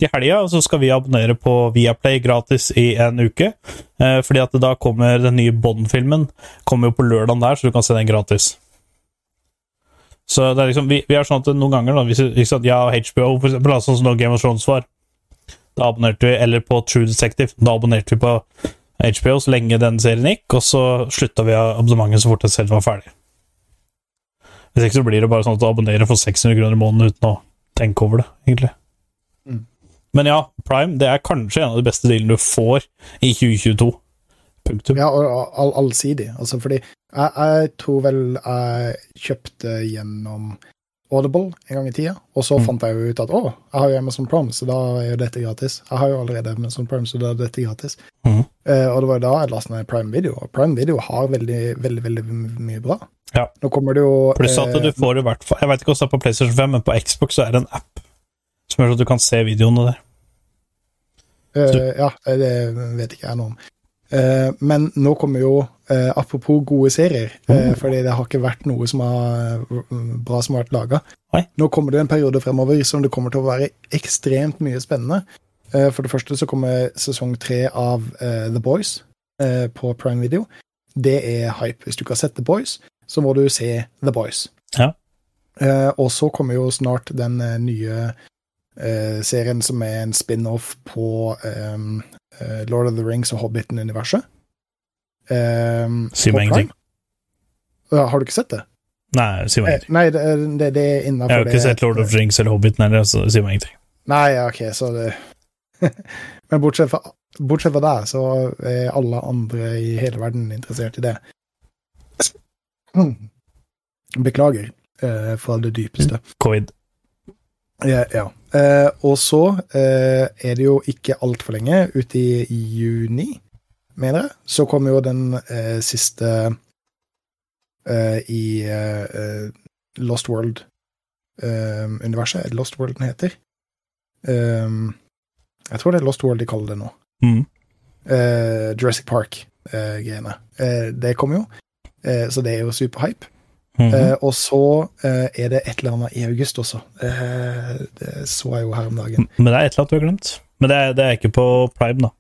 til helga, så skal vi abonnere på Viaplay gratis i en uke. Eh, fordi at da kommer den nye Bond-filmen kommer jo på lørdagen der, så du kan se den gratis. Så det er liksom, vi, vi er sånn at noen ganger, da, hvis liksom, og HBO, for eksempel, sånn som Game of Thrones var, da abonnerte vi, eller på True Detective, da abonnerte vi på HBO så lenge den serien gikk, og så slutta vi abonnementet så fort den serien var ferdig. Hvis ikke så blir det bare sånn at du abonnerer for 600 kroner i måneden uten å tenke over det, egentlig. Men ja, Prime det er kanskje en av de beste dealene du får i 2022. Punktum. Ja, og og all, allsidig. Altså, fordi jeg, jeg tror vel jeg kjøpte gjennom Audible en gang i tida, og så Mm. fant jeg jo ut at å, jeg har jo Amazon Prime, så da er jo dette gratis. Jeg har jo allerede Amazon Prime, så da er dette gratis. Mm. Uh, og det var jo da jeg lasta ned Prime Video, og Prime Video har veldig, veldig, veldig mye bra. Ja. Nå kommer det jo Pluss at eh, du får i hvert fall Jeg vet ikke hvordan det er på PlayStation 5, men på Xbox så er det en app som gjør at du kan se videoene der. Uh, ja, det vet ikke jeg noe om. Uh, men nå kommer jo, uh, apropos gode serier, uh, fordi det har ikke vært noe som har, bra som har vært laga. Nå kommer det en periode fremover som det kommer til å være ekstremt mye spennende. Eh, for det første så kommer sesong tre av eh, The Boys eh, på Prime Video. Det er hype. Hvis du ikke har sett The Boys, så må du se The Boys. Ja. Eh, og så kommer jo snart den eh, nye eh, serien som er en spin-off på ehm, eh, Lord of the Rings og Hobbiten-universet. Um, Si meg ingenting. Har du ikke sett det? Nei, si meg Eh, ingenting. nei, det, det, det er innafor Jeg har ikke sett Lord of the Rings eller Hobbiten heller, så si meg ingenting. Nei, ok, så det Men bortsett fra, bortsett fra deg, så er alle andre i hele verden interessert i det. Beklager eh, fra det dypeste. Covid. Ja. ja. Eh, og så eh, er det jo ikke altfor lenge, ute i juni, mener jeg, så kommer jo den eh, siste eh, i eh, eh, Lost World-universet. er det Lost World den heter? Eh, jeg tror det er Lost World de kaller det nå. Mm. Eh, Jurassic Park-greiene. Eh, det kommer jo, eh, så det er jo superhype. Eh, og så eh, er det et eller annet i august også. Eh, det så jeg jo her om dagen. Men det er et eller annet du har glemt. Men det er, det er ikke på Prime, da.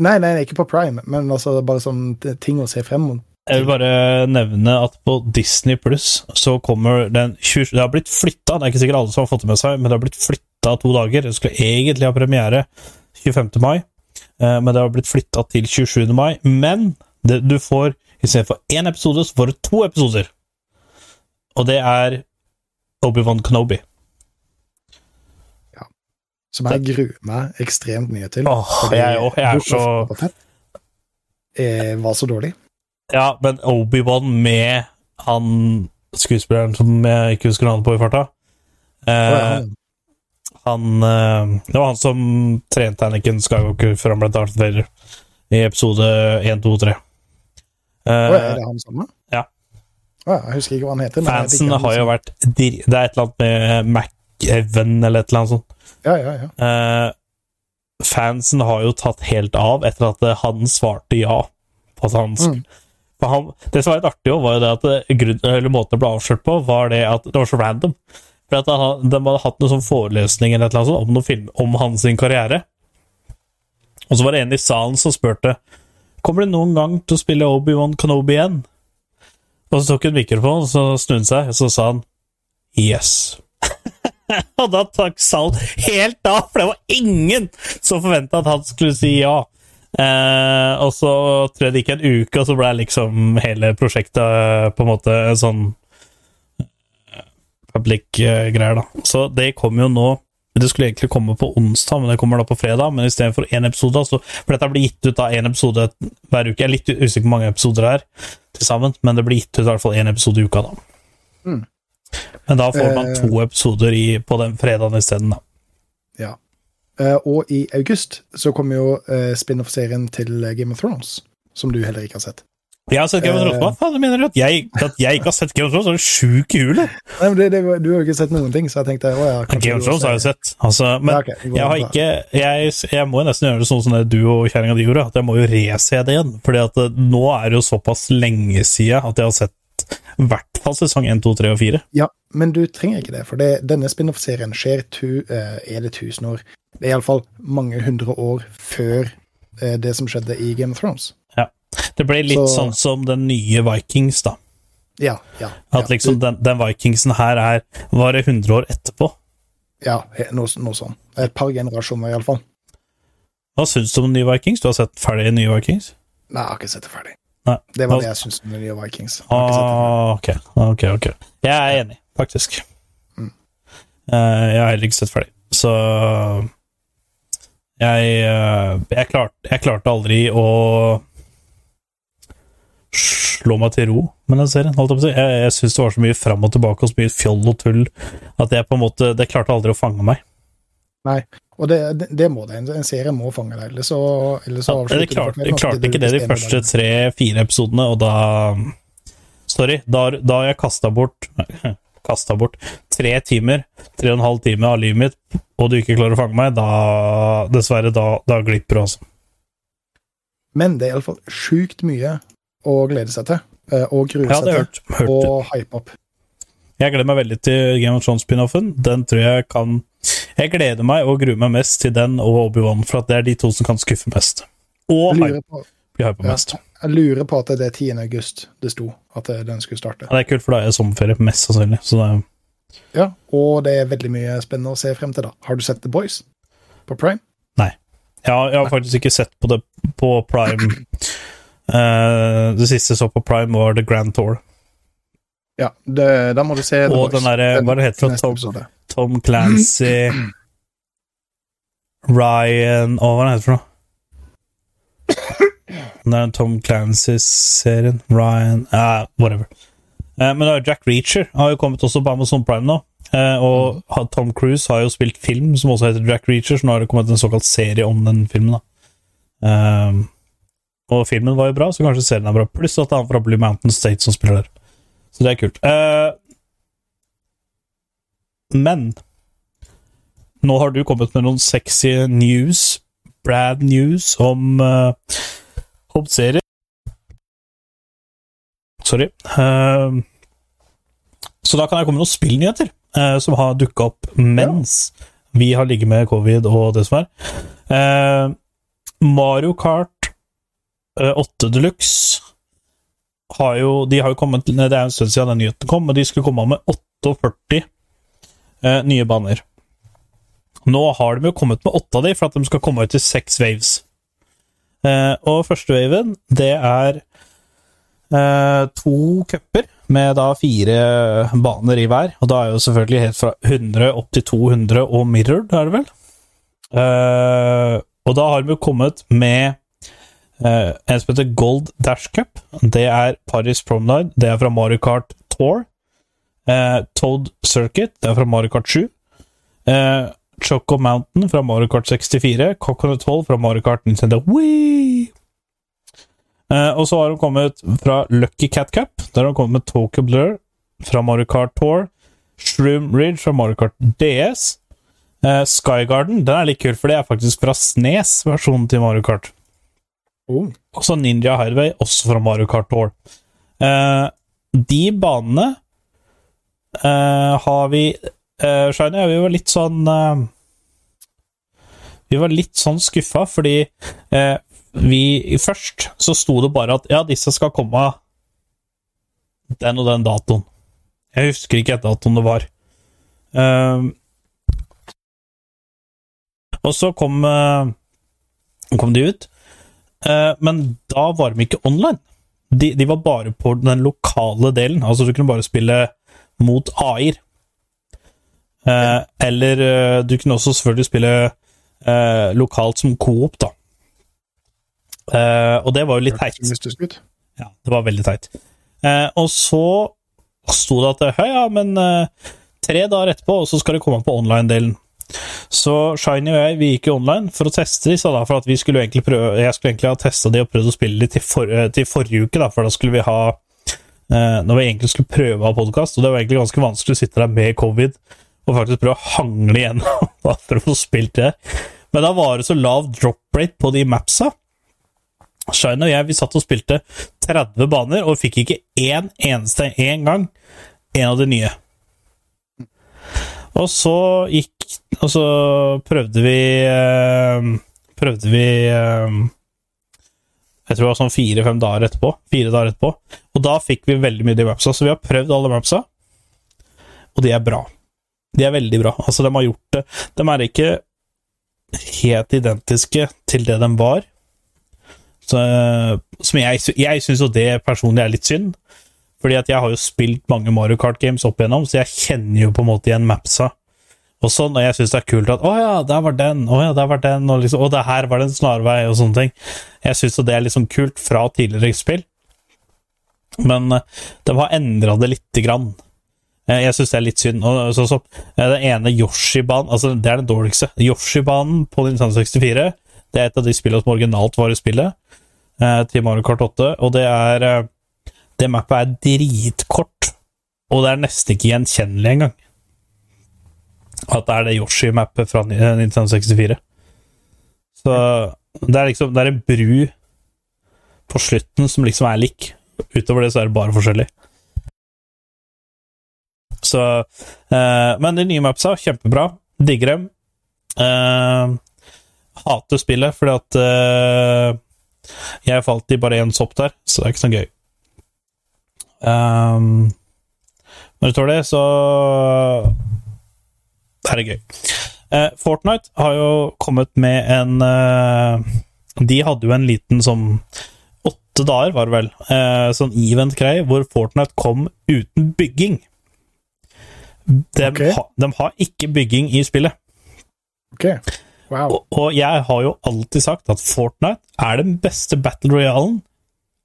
Nei, nei, ikke på Prime, men altså bare sånn ting å se frem mot. Jeg vil bare nevne at på Disney Pluss så kommer den 20, Det har blitt flytta, det er ikke sikkert alle som har fått det med seg, men det har blitt flytta to dager. Det skulle egentlig ha premiere 25. mai, men det har blitt flytta til 27. mai. Men det, du får istedenfor én episode, så får du to episoder. Og det er Obi-Wan Kenobi. Som jeg gruer meg ekstremt mye til. Åh, jeg òg. Jeg er så eh, var så dårlig. Ja, men Obi-Wan med han skuespilleren som jeg ikke husker navnet på i farta Å, ja, eh, han- eh, Det var han som trente Anniken Skywalker før han ble Darth Vader i episode 1, 2 og 3. ja, er Eh, det han samme? Jeg husker ikke hva han heter. fansen har jo liksom. vært Det er et eller annet med MacEvan eller et eller annet sånt. Ja, ja, ja. Uh, fansen har jo tatt helt av etter at han svarte ja. På at Mm. for han, det som var litt artig, var jo det at eh, grunn, eller måten det ble avslørt på, var det at det var så random. For at han, De hadde hatt noen sånn forelesning eller eller annet om noen film om hans karriere. Og så var det en i salen som spurte Kommer du noen gang til å spille Obi-Wan Kenobi igjen. Og så tok han mikrofonen, så snudde han seg, og så sa han yes. Og da tok salen helt av, for det var ingen som forventa at han skulle si ja. Eh, og så tror jeg det gikk en uke, og så ble liksom hele prosjektet eh, på en måte sånn public-greier, da. Så det kom jo nå Det skulle egentlig komme på onsdag, men det kommer da på fredag. Men istedenfor én episode, så For dette blir gitt ut da én episode hver uke. Jeg er litt usikker på mange episoder det er til sammen, men det blir gitt ut i hvert fall én episode i uka, da. Mm. Men da får man Eh. to episoder i, på den fredagen isteden, da. Ja. Eh, og i august så kommer jo uh, spin-off-serien til Game of Thrones, som du heller ikke har sett. Jeg har sett Game of Thrones. Hva faen mener du? At jeg, at jeg ikke har sett Game of Thrones? Er du sjuk i huet? Du har jo ikke sett noen ting, så jeg tenkte å ja, Game of Thrones har jeg sett. Altså, men Ja, okay, jeg har ikke jeg, jeg må jo nesten gjøre det sånn som det du og kjerringa di gjorde, at jeg må jo rese det igjen. Fordi at eh, nå er det jo såpass lenge siden at jeg har sett i hvert fall sesong 1, 2, 3 og 4. Ja, men du trenger ikke det, for det, denne spin-off-serien skjer tu, eh, Er det tusen år? Det er iallfall mange hundre år før eh, det som skjedde i Game of Thrones. Det ble litt Så- sånn som den nye Vikings, da. Ja, ja. At liksom den, den Vikingsen her er Var det 100 år etterpå? ja noe, noe sånn. Et par generasjoner, iallfall. Hva syns du om nye Vikings? Du har sett ferdig nye Vikings? Nei, jeg har ikke sett det ferdig. Nei. Det var det jeg syns om nye Vikings. Ah, ok, ok, ok. Jeg er enig, faktisk. Mm. Eh, jeg har heller ikke sett ferdig, så jeg, eh, jeg, klarte, jeg klarte aldri å slå meg til ro med den serien. Holdt jeg. Jeg, syns det var så mye fram og tilbake og så mye fjoll og tull at jeg på en måte Det klarte aldri å fange meg. Nei, Og det, det, det må det. En, en serie må fange deg, ellers så, ellers så Ja, det klarte, det klarte ikke det de første tre-fire episodene, og da Sorry. Da, da har jeg kasta bort Kasta bort tre timer, tre og en halv time av livet mitt, og du ikke klarer å fange meg, da Dessverre, da, da glipper det, altså. Men det er iallfall sjukt mye å glede seg til, eh, og grue seg til, hørt, hørt og hype opp. Jeg gleder meg veldig til Game of Thrones-spin-offen. Den tror jeg kan Jeg gleder meg og gruer meg mest til den og Obi-Wan, for at det er de to som kan skuffe mest. Og hype, på, bli hypa Ja. mest. jeg lurer på at det er 10. august det sto at den skulle starte. Ja, det er kult, for da er jeg sommerferie, mest sannsynlig. Så det er Ja, og det er veldig mye spennende å se frem til, da. Har du sett The Boys på Prime? Ja, jeg har faktisk ikke sett på det på Prime. Eh, det siste jeg så på Prime, var The Grand Tour. Ja, det, da må du se Og den derre Hva det heter det? Tom, Tom Clancy Ryan Å, hva er det heter for noe? Den er Tom Clancy-serien. Ryan eh, Whatever. Uh, men Jack Reacher har jo kommet også på Amazon Prime nå. Uh, og Tom Cruise har jo spilt film som også heter Jack Reacher, så nå har det kommet en såkalt serie om den filmen. da Eh, Og filmen var jo bra, så kanskje serien er bra. Pluss at det er han fra Blue Mountain State som spiller der. Så det er kult. Uh, men nå har du kommet med noen sexy news, Brad news, om uh, om serier. Sorry. Uh, så da kan jeg komme med noen spillnyheter uh, som har dukka opp mens vi har ligget med covid og det som er. Uh, Mario Kart eh, 8 Deluxe har jo, de har jo kommet Det er en stund siden den nyheten kom, men de skulle komme med 48 eh, nye baner. Nå har de jo kommet med åtte av de, for at de skal komme ut i seks waves. Eh, og første waven, det er eh, to cuper med da fire baner i hver. Og da er jo selvfølgelig helt fra 100 opp til 200 og mirrored, er det vel? Eh, og da har de jo kommet med eh, en som heter Gold Dash Cup. Det er Paris Promenade. Det er fra Mario Kart Tour. Uh, Toad Circuit. Det er fra Mario Kart 7. Uh, Choco Mountain fra Mario Kart 64. Coconut Hall fra Mario Kart Nintendo Wii. Eh, og så har de kommet fra Lucky Cat Cup. Der har de kommet med Tokyo Blur fra Mario Kart Tour. Shroom Ridge fra Mario Kart DS. Eh, Sky Garden den er litt kul, for det er faktisk fra Snes, versjonen til Mario Kart. Oh. Også Ninja Highway, også fra Mario Kart Tour. Eh, de banene eh, har vi eh, Shiny, vi var litt sånn eh, Vi var litt sånn skuffa, fordi eh, vi Først så sto det bare at ja, disse skal komme den og den datoen. Jeg husker ikke datoen det var. Eh, og så kom, eh, kom de ut. Eh, men da var de ikke online. De, de var bare på den lokale delen. Altså, du kunne bare spille mot AI-er. Eh, eller eh, du kunne også selvfølgelig spille eh, lokalt som coop, da. Eh, og det var jo litt teit. Ja, det var veldig teit. Eh, og så sto det at ja, ja, men tre dager etterpå, og så skal det komme på online-delen. Så Shiny og jeg vi gikk jo online for å teste de, da, for at vi skulle egentlig prøve, jeg skulle egentlig ha testa de og prøvd å spille de til, for, eh, til forrige uke, da, for da skulle vi ha eh, Når vi egentlig skulle prøve å ha podkast, og det var egentlig ganske vanskelig å sitte der med covid og faktisk prøve å hangle igjennom da, for å få spilt det. Men da var det så lav drop rate på de mapsa. Shine og jeg vi satt og spilte 30 baner, og fikk ikke én eneste en gang en av de nye. Og så gikk Og så prøvde vi eh, Prøvde vi eh, Jeg tror det var sånn fire-fem dager etterpå. Fire dager etterpå. Og da fikk vi veldig mye de mapsa. Så vi har prøvd alle mapsa, og de er bra. De er veldig bra. Altså, de har gjort det De er ikke helt identiske til det de var. Så, som jeg, jeg syns jo det personlig er litt synd. Fordi at jeg har jo spilt mange Mario Kart Games opp igjennom, så jeg kjenner jo på en måte igjen mapsa. Og sånn, og jeg syns det er kult at 'Å ja, der var den', 'Å ja, der var den', og liksom 'Å, det her var det en snarvei', og sånne ting. Jeg syns det er liksom kult fra tidligere spill. Men eh, de har endra det lite grann. Eh, Jeg syns det er litt synd. Og så, som eh, den ene Yoshi-banen Altså, det er den dårligste. Yoshi-banen på Nintendo 64 det er et av de spillene som originalt var i spillet, til Mario Kart 8, og det er Det mappet er dritkort, og det er nesten ikke gjenkjennelig engang. At det er det Yoshi-mappet fra Ni- eh, Nintendo 64. Så det er liksom Det er en bru på slutten som liksom er lik. Utover det så er det bare forskjellig. Så eh, Men de nye mapsa, kjempebra. Digger dem. Eh, hater spillet fordi at eh, jeg falt i bare én sopp der, så det er ikke så gøy. Um, når du tåler det, så er det gøy. Uh, Fortnite har jo kommet med en uh, De hadde jo en liten sånn åtte dager, var det vel, uh, sånn event-greie, hvor Fortnite kom uten bygging. De, okay. ha, de har ikke bygging i spillet. Ok. Wow. Og, og jeg har jo alltid sagt at Fortnite er den beste battle royalen,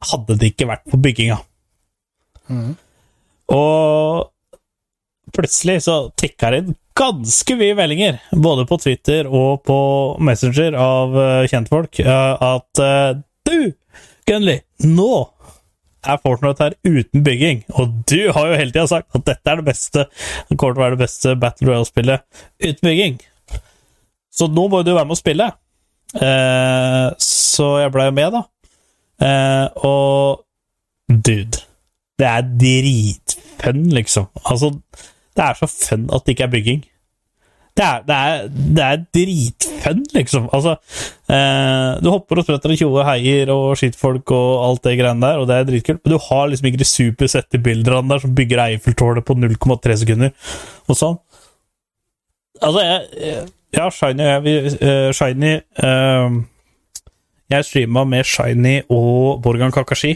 hadde det ikke vært for bygginga. Mhm. Og plutselig så tikka det inn ganske mye meldinger, både på Twitter og på Messenger av eh, kjentfolk, eh, at eh, du, Gunley, nå er Fortnite her uten bygging, og du har jo hele tida sagt at dette er det beste det kommer til å være det beste Battle Royale-spillet uten bygging. Så nå må du være med å spille. Eh, så jeg blei med, da. Eh, og dude, det er dritfun, liksom. Altså, det er så fun at det ikke er bygging. Det er, det er, det er dritfun, liksom. Altså, eh, du hopper og spretter og tjoer heier og skyter folk og alt det greiene der, og det er dritkult, men du har liksom ikke de supersette bildene der som bygger Eiffeltårnet på 0,3 sekunder, og sånn. Altså, jeg, ja, Shiny og jeg eh, Shiny uh, Jeg streama med Shiny og Borgan Kakashi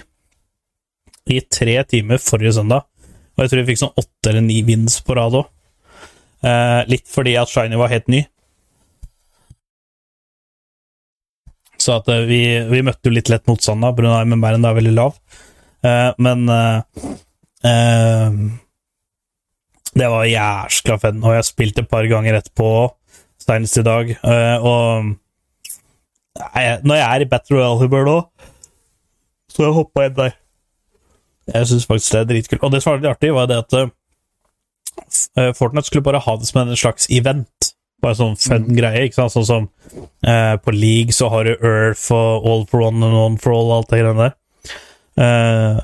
i tre timer forrige søndag. Og jeg tror vi fikk sånn åtte eller ni wins på rad òg. Eh, litt fordi at Shiny var helt ny. Så at eh, vi, vi møtte jo litt lett motstand da. Brunei med Bæren er veldig lav. Eh, men eh, eh, Det var jæskla fett, og jeg spilte et par ganger etterpå, senest i dag. eh, og nei, når jeg er i Battle Royale-humør nå, så jeg hoppa inn der. Jeg syns faktisk det er dritkult. Og det som var litt artig, var det at uh, Fortnite skulle bare ha det som en slags event. Bare sånn fun greie. ikke sant? Sånn som uh, på League så har du Earth og All for One and One for All, alt det greiene der. Uh,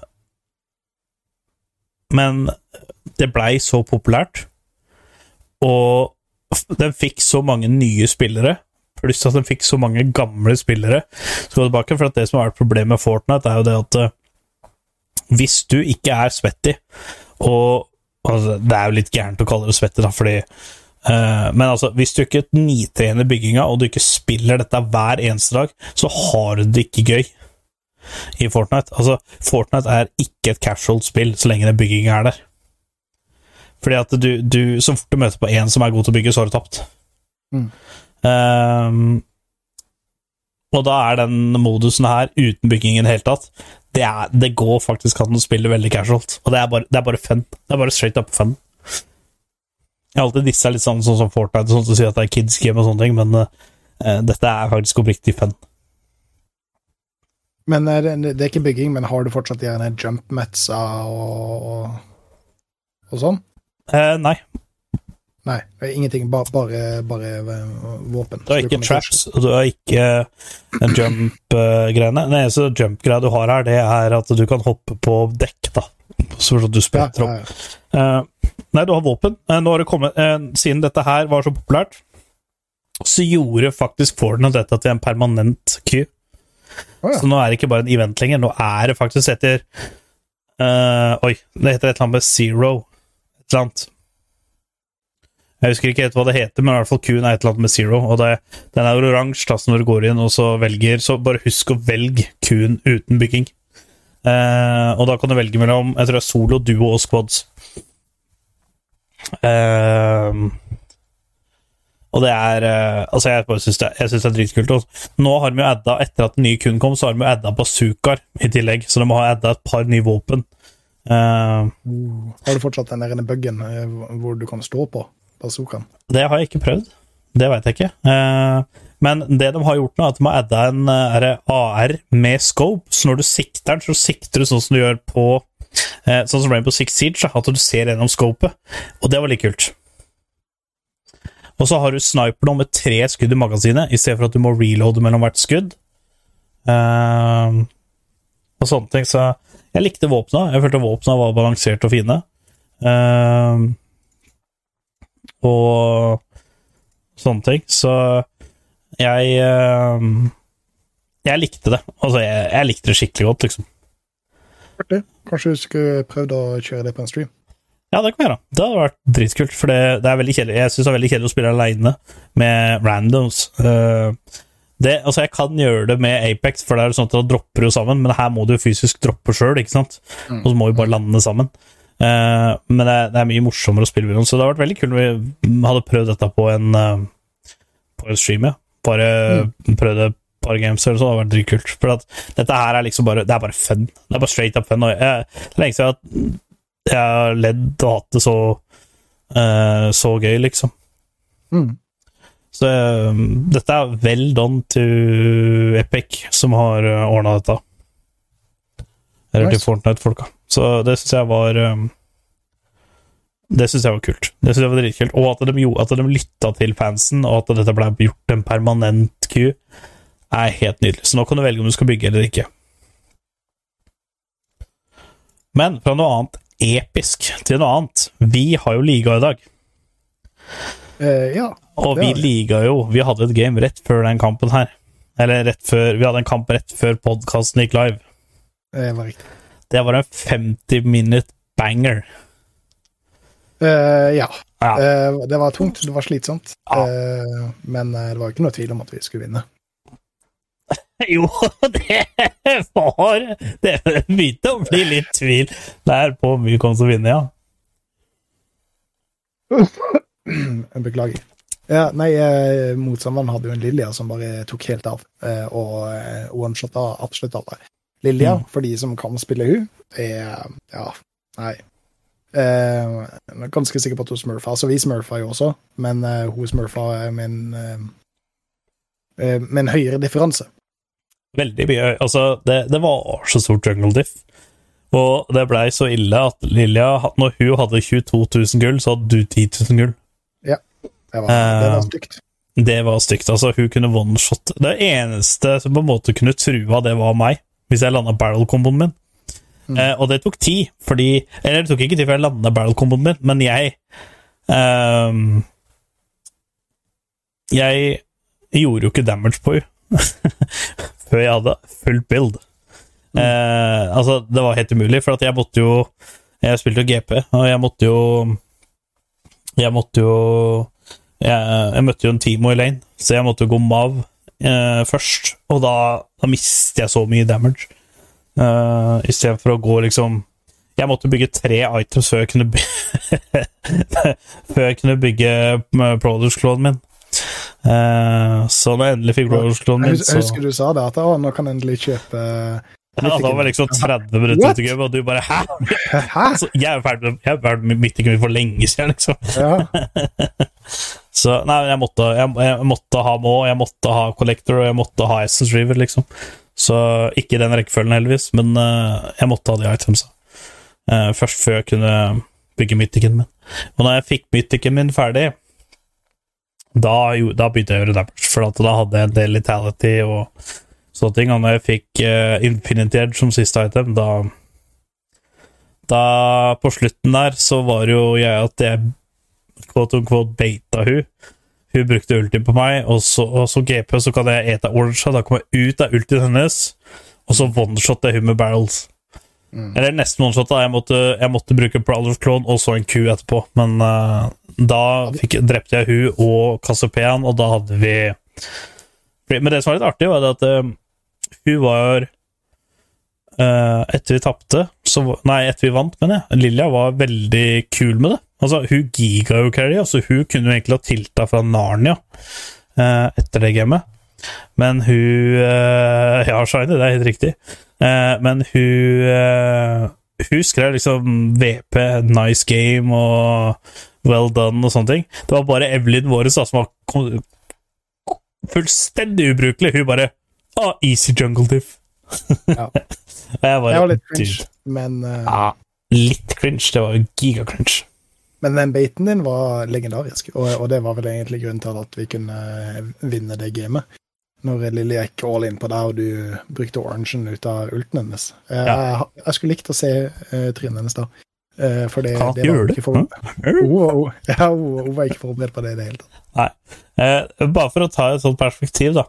men det blei så populært, og den fikk så mange nye spillere, pluss at den fikk så mange gamle spillere. Så tilbake, for at det som har vært problemet med Fortnite, er jo det at hvis du ikke er svetty, og altså, Det er jo litt gærent å kalle det svettig, da, fordi uh, Men altså, hvis du ikke nitrener bygginga, og du ikke spiller dette hver eneste dag, så har du det ikke gøy i Fortnite. Altså, Fortnite er ikke et casual spill så lenge den bygginga er der. Fordi at du, du Så fort du møter på én som er god til å bygge, så har du tapt. Mm. Um, og da er den modusen her, uten bygging i det hele tatt, det, er, det går faktisk an å spille veldig casualt. Og det er bare, det er bare fun. Det er bare straight up fun. Jeg har alltid dissa litt sånn, sånn som Fortnite, sånn som sier at det er kids game og sånne ting, men uh, dette er faktisk oppriktig fun. Men eh, det, er ikke bygging, men har du fortsatt de jump-metsa og, og, og sånn? Uh, nei, Nei, ingenting. Bare, bare, bare eh, våpen. du har ikke traps, og du har ikke den jump-greiene. Den eneste jump-greia du har her, det er at du kan hoppe på dekk, da. Så at du Ja, spretter ja, opp. ja. Eh, nei, du har våpen. Eh, nå har det kommet eh, Siden dette her var så populært, så gjorde faktisk Fortnite dette til en permanent queue. Oh, ja. Så nå er det ikke bare en event lenger. Nå er det faktisk etter uh, Oi, det heter et eller annet med Zero. Et eller annet. Jeg husker ikke helt hva det heter, men i hvert fall Q-en er et eller annet med Zero. Og det, den er oransje når du går inn og så velger Så bare husk å velge Q-en uten bygging. Eh, og da kan du velge mellom jeg tror det er solo, duo og squads. Eh, og det er eh, Altså, jeg bare syns det, jeg synes det er dritkult. Også. nå har de jo adda, etter at den nye kun kom, så har de jo adda bazookaer i tillegg. Så de må ha adda et par nye våpen. Eh, Har du fortsatt den der buggen eh, hvor du kan stå på bazookaen? det har jeg ikke prøvd. Det veit jeg ikke. Eh, men det de har gjort nå, er at de har adda en eh, AR med scope. Så når du sikter den, så sikter du sånn som du gjør på eh, Sånn som Rainbow Six Siege, at du ser gjennom scopet. Og det var litt kult. Og så har du sniper nå med tre skudd i magasinet, i stedet for at du må reloade mellom hvert skudd. Eh, og sånne ting. Så jeg likte våpna. Jeg følte våpna var balansert og fine. Eh, og sånne ting. Så jeg eh, Jeg likte det. Altså, jeg, jeg likte det skikkelig godt, liksom. Artig. Kanskje du skulle prøvd å kjøre det på en stream? Ja, det kan vi gjøre. Det hadde vært dritkult, for det, det er veldig kjedelig. Jeg syns det er veldig kjedelig å spille aleine med randoms. Eh, det, altså, jeg kan gjøre det med Apex, for det er sånn at da dropper jo sammen, men her må du jo fysisk droppe sjøl, ikke sant? Mm. Og så må vi bare lande sammen. Eh, men det, er- det er mye morsommere å spille med noen, så det hadde vært veldig kult om vi hadde prøvd dette på en, uh, på en stream, ja. Bare prøvd et par games eller så, det hadde vært dritkult. For at dette her er liksom bare Det er bare fun. Det er bare straight up fun. Og jeg, det er lenge siden jeg, har ledd og hatt det så uh, så gøy, liksom. Mm. Så um, dette er well done to Epic, som har uh, ordna dette. Eller til Fortnite-folka. Så det syns jeg var um, Det syns jeg var kult. Det synes jeg var dritkult. Og at de, at de lytta til fansen, og at dette ble gjort en permanent queue, er helt nydelig. Så nå kan du velge om du skal bygge eller ikke. Men fra noe annet episk til noe annet. Vi har jo liga i dag. Uh, ja. Og vi vi. liga jo Vi hadde et game rett før den kampen her. Eller rett før Vi hadde en kamp rett før podkasten gikk live. Det var riktig. Det var en 50 minute banger. Uh, ja. Ja. Uh, det var tungt, det var slitsomt. Ja. Uh, men det var ikke noe tvil om at vi skulle vinne. Jo, det var Det begynte å bli litt tvil der på om vi kom til å vinne, ja. Beklager. Ja, nei, motstanderen hadde jo en Lilja som bare tok helt av, og one-shotta absolutt alle. Lilja, Mm. for de som kan spille hun, er Ja, nei. Eh, jeg er ganske sikker på at hun smurfa. Altså, vi smurfa jo også, men eh, hun smurfa med en eh, eh, med en høyere differanse. Veldig mye Altså, det, det var så stort jungle diff. Og det blei så ille at Lilja, når hun hadde 22 000 gull, så hadde du 10 000 gull. Det var, det var Eh, stygt. Det var stygt. altså Hun kunne one-shot. Det eneste som på en måte kunne trua, det var meg, hvis jeg landa barrel-komboen min. Mm. Eh, og det tok tid, fordi Eller det tok ikke tid før jeg landa barrel-komboen min, men jeg ehm, Jeg gjorde jo ikke damage på henne før jeg hadde fullt build. Eh, altså, det var helt umulig, for at jeg måtte jo Jeg spilte jo GP, og jeg måtte jo Jeg måtte jo jeg, jeg møtte jo en Timo i lane, så jeg måtte jo gå Mav eh, først. Og da, da mistet jeg så mye damage. Uh, Istedenfor å gå liksom Jeg måtte bygge tre items før jeg kunne bygge Før jeg kunne bygge Produce-klonen min. Uh, så da jeg endelig fikk Produce-klonen min, så jeg husker du sa det, at nå kan jeg endelig kjøpe ja, Da var det liksom 30 minutter What? til gamet, og du bare Hæ?! Hæ? Altså, jeg er ferdig med- jeg er ferdig med i for lenge siden, liksom. Ja. Så nei, jeg måtte, jeg, jeg måtte ha Må, jeg måtte ha Collector, og jeg måtte ha Essence River, liksom. Så ikke i den rekkefølgen, heldigvis, men uh, jeg måtte ha de itemsa. Uh, først før jeg kunne bygge mythicen min. Og når jeg fikk mythicen min ferdig, da, jo- da begynte jeg å gjøre damage, for da hadde jeg en del litality og sånne ting. Og når jeg fikk uh, Infinity Edge som siste item, da Da, på slutten der, så var jo jeg at jeg quote unquote beita hun. Hun brukte ulti på meg, og så, og så GP, så kan jeg ete orange, da kommer jeg ut av ultien hennes, og så one-shot jeg hun med barrels. Eller nesten one-shot. Jeg måtte, jeg måtte bruke Prowlers Clone og så en ku etterpå, men uh, da fikk, drepte jeg hun og Cassiopean, og da hadde vi Men det som var litt artig, var det at eh, hun var Uh, Etter vi tapte Nei, etter vi vant, mener jeg. Lilja var veldig kul med det. Altså, Hun giga jo carry, altså hun kunne jo egentlig ha tilta fra Narnia uh, etter det gamet. Men hun uh, Ja, Shiny, det er helt riktig. Men hun Hun skrev liksom VP, nice game og well done og sånne ting. Det var bare Evelyn Våres som var fullstendig ubrukelig. Hun bare ah, Easy jungle diff. Ja. Jeg var, Jeg var litt cringe, men, uh, Ja, litt cringe. Det var gigacringe. men den beiten din var legendarisk, og, og det var vel egentlig grunnen til at vi kunne vinne det gamet. Når Lilly gikk all in på deg, og du brukte orangen ut av ulten hennes. Eh, Ja. Jeg, jeg skulle likt å se uh, trynet hennes da. Uh, for det, Hva, det var ikke for, hun, ja, hun, var ikke forberedt på det i det hele tatt. Eh, bare for å ta et sånt perspektiv, da.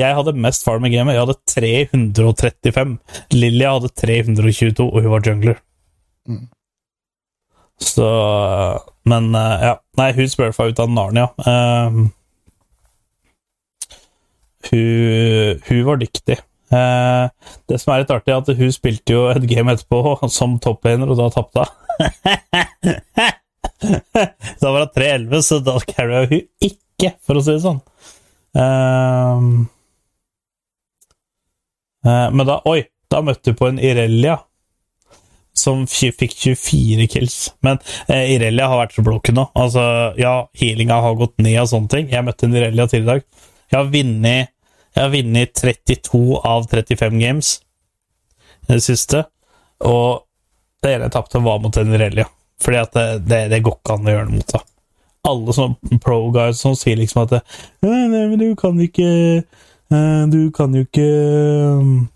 Jeg hadde mest farm i gamet. Jeg hadde 335. Lilja hadde 322, og hun var jungler. Mm. Så Men eh, ja. Nei, hun spurfa ut av Narnia. Um, hun, hun var dyktig. Uh, det som er litt artig, er at hun spilte jo et game etterpå som topplaner, og da tapte hun. da var hun 3-11, så da carrya hun ikke, for å si det sånn. Eh, men da Oi! Da møtte du på en Irelia som fikk 24 kills. Men eh, Irelia har vært så blokken nå. Altså, ja, healinga har gått ned og sånne ting. Jeg møtte en Irelia tidligere i dag. Jeg har vunnet jeg har vunnet 32 av 35 games det siste, og det ene jeg tapte, var mot en Irelia. Fordi at det, det, det går ikke an å gjøre det mot henne. Alle sånne pro-guys som sier liksom at det, nei, nei, men du kan ikke eh, Du kan jo ikke um,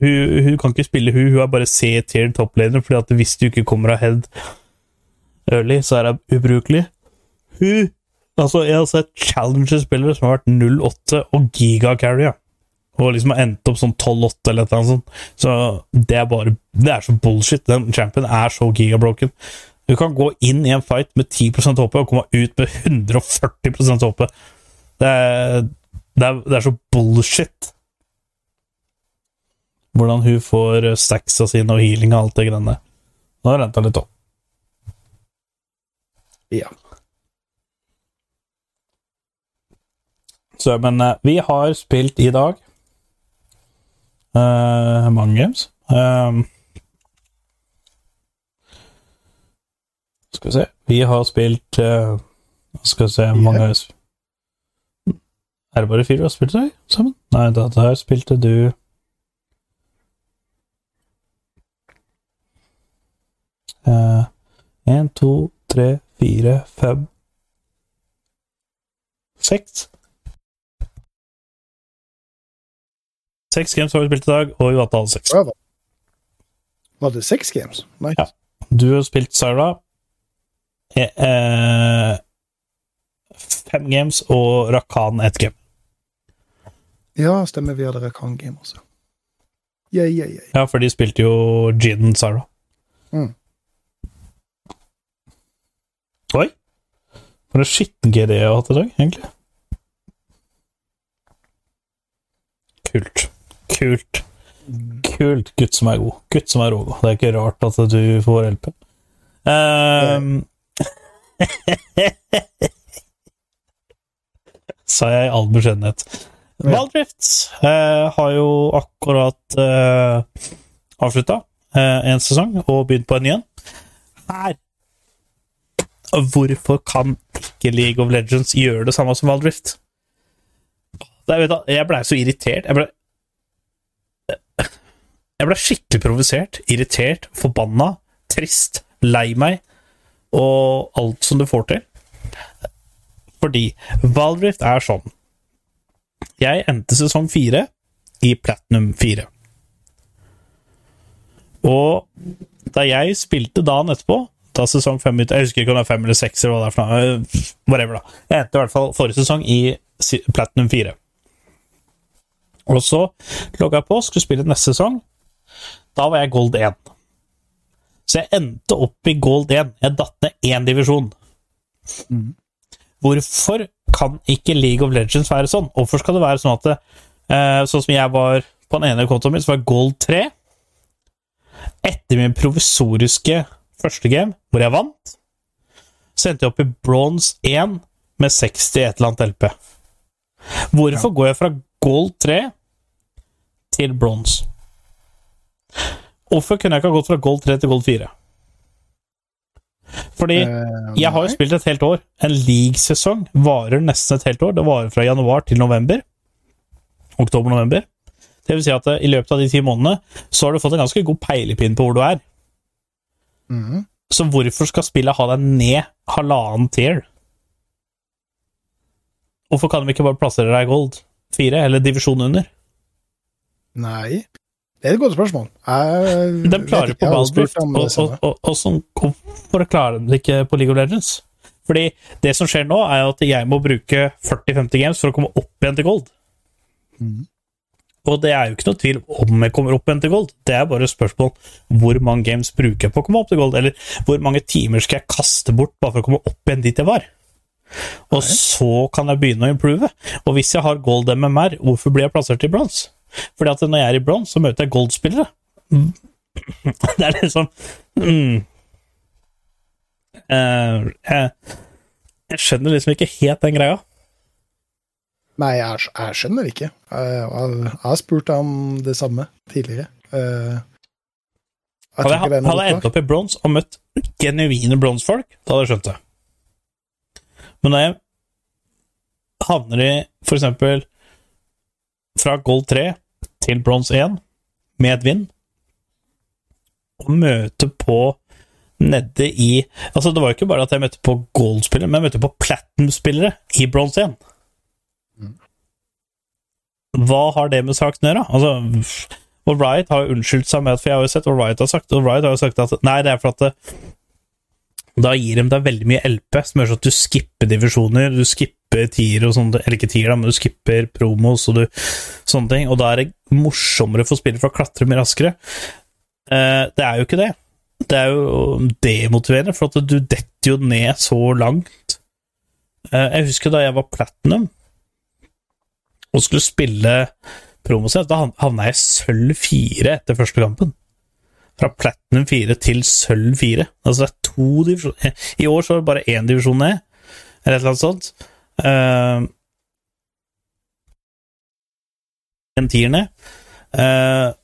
hun, hun kan ikke spille hun, hun er bare C-tier topplaner, fordi at hvis du ikke kommer ahead early, så er hun ubrukelig. Hun Altså, jeg har sett Challenger-spillere som har vært 0-8 og giga-carrier. Og liksom har endt opp sånn 12-8 eller noe sånt. Så det er bare Det er så bullshit. Den champion er så gigabroken. Du kan gå inn i en fight med 10% HP og komme ut med 140% HP. Det er, det er, det er så bullshit. Hvordan hun får stacksa sine og healing og alt det greiene. Nå har renta litt opp. Ja. Så, men eh, vi har spilt i dag uh, mange games. Uh, skal vi se Vi har spilt uh, Skal vi se hvor mange sp- Er det bare fire vi har spilt i dag sammen? Nei, da der spilte du Én, to, tre, fire, fem Seks. Seks games har vi spilt i dag, og vi vant alle seks. Var det seks games? Nice. Ja. Du har spilt Sara Eh, eh, fem games, og Rakan ett game. Ja, stemmer. Vi hadde Rakan Game også. Yeah, yeah, yeah. Ja, for de spilte jo Jin Sarah. Mm. Oi! For en skitten GD jeg har hatt i dag, egentlig. Kult. Kult. Kult. Gutt som er god. Gutt som er rå. Det er ikke rart at du får LP. Um, Sa jeg i all beskjedenhet. Ja. Valdrift eh, har jo akkurat eh, avslutta eh, en sesong og begynt på en ny en. Her Hvorfor kan ikke League of Legends gjøre det samme som Valdrift? Jeg, jeg blei så irritert. Jeg ble Jeg ble skikkelig provosert, irritert, forbanna, trist, lei meg og alt som du får til. Fordi Valdrift er sånn Jeg endte sesong fire i Platinum 4. Og da jeg spilte dagen etterpå, da sesong fem ut Jeg husker ikke om det er fem eller seks, eller hva det er for noe. øh, Whatever, da. Jeg endte i hvert fall forrige sesong i Platinum 4. Og så logga jeg på, skulle spille neste sesong. Da var jeg Gold 1. Så jeg endte opp i Gold 1. Jeg datt ned én divisjon. Hvorfor kan ikke League of Legends være sånn? Hvorfor skal det være sånn at det, eh, Sånn som jeg var på den ene kontoen min, så var Gold 3. Etter min provisoriske første game, hvor jeg vant, så endte jeg opp i Bronze 1 med 60 et eller annet LP. Hvorfor går jeg fra Gold 3 til Bronze? Hvorfor kunne jeg ikke ha gått fra Gold 3 til Gold 4? Fordi Eh, jeg har jo spilt et helt år. En league-sesong varer nesten et helt år. Det varer fra januar til november. Oktober-november. Det vil si at eh, i løpet av de ti månedene så har du fått en ganske god peilepinn på hvor du er. Mm. Så hvorfor skal spillet ha deg ned halvannen tier? Hvorfor kan de ikke bare plassere deg i gold Fire, eller divisjon under? Nei. Det er et godt spørsmål. Jeg De klarer vet på ikke, Baldrift, og, og, og, og sånn, hvorfor klarer de det ikke på League of Legends? Fordi det som skjer nå, er at jeg må bruke 40-50 games for å komme opp igjen til gold. Mm. Og det er jo ikke noe tvil om jeg kommer opp igjen til gold. Det er bare et spørsmål hvor mange games bruker jeg på å komme opp til gold, eller hvor mange timer skal jeg kaste bort bare for å komme opp igjen dit jeg var. Og så kan jeg begynne å improve. Og hvis jeg har gold MMR, hvorfor blir jeg plassert i bronse? Fordi at når jeg er i bronse, så møter jeg gold-spillere. Det er liksom mm. uh, jeg, jeg skjønner liksom ikke helt den greia. Nei, jeg, jeg skjønner ikke. Jeg, jeg, jeg har spurt om det samme tidligere. Uh, jeg Hadde jeg, hadde endt opp i bronse og møtt genuine bronsefolk, da hadde jeg skjønt det. Men når jeg havner i for eksempel fra gold 3 til bronse 1 med et vinn, og møte på nede i Altså, det var jo ikke bare at jeg møtte på gold-spillere, men jeg møtte på platinum-spillere i bronse 1. Hva har det med saken å gjøre? Altså, Riot har jo unnskyldt seg med at For jeg har jo sett hva Riot har sagt, og Riot har jo sagt at nei, det er for at da gir de deg veldig mye LP, som gjør sånn at du skipper divisjoner, du skipper tier og sånne Eller ikke tier, da, men du skipper promos og du, sånne ting. Og da er det morsommere for spillet, for å klatre mye raskere. Eh, det er jo ikke det. Det er jo demotiverende, for at du detter jo ned så langt. Eh, jeg husker da jeg var platinum og skulle spille promosett, da havna jeg sølv fire etter første kampen. Fra platinum 4 til sølv 4. Altså det er to divisjoner I år så var det bare én divisjon ned, eller et eller annet sånt. Uh, en tier ned. Uh,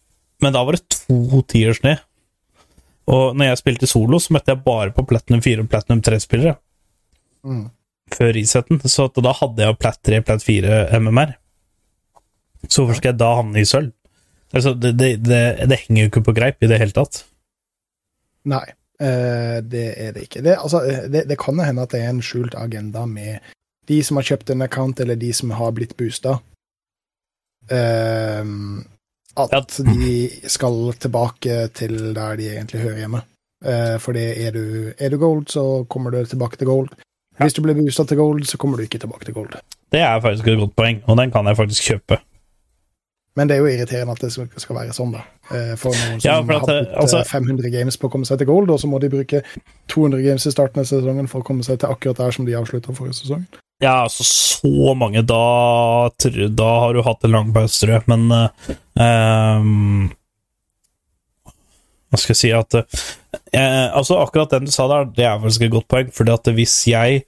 men da var det to tiers ned. Og når jeg spilte solo, så møtte jeg bare på Platinum 4 og Platinum 3-spillere Mm. før resetten, så da hadde jeg Plat 3, Plat 4 MMR. Så hvorfor skal jeg da havne i sølv? Altså, det, det, det, det henger jo ikke på greip i det hele tatt. Nei, eh, det er det ikke. Det, altså, eh, det, det kan hende at det er en skjult agenda med de som har kjøpt en account, eller de som har blitt boosta. Uh, at de skal tilbake til der de egentlig hører hjemme. Uh, for det er du, er du gold, så kommer du tilbake til gold. Hvis du blir boosta til gold, så kommer du ikke tilbake til gold. Det er faktisk et godt poeng, og den kan jeg faktisk kjøpe. Men det er jo irriterende at det skal være sånn, da. Eh, For noen som Ja, for at, har brukt altså- eh, 500 games på å komme seg til gold, og så må de bruke 200 games i starten av sesongen for å komme seg til akkurat der som de avslutta forrige sesong. Ja, altså så mange Da, da har du hatt en lang pause, tror jeg. Men ehm, Hva skal jeg si at uh, Altså, akkurat den du sa der, det er faktisk et godt poeng, fordi at hvis jeg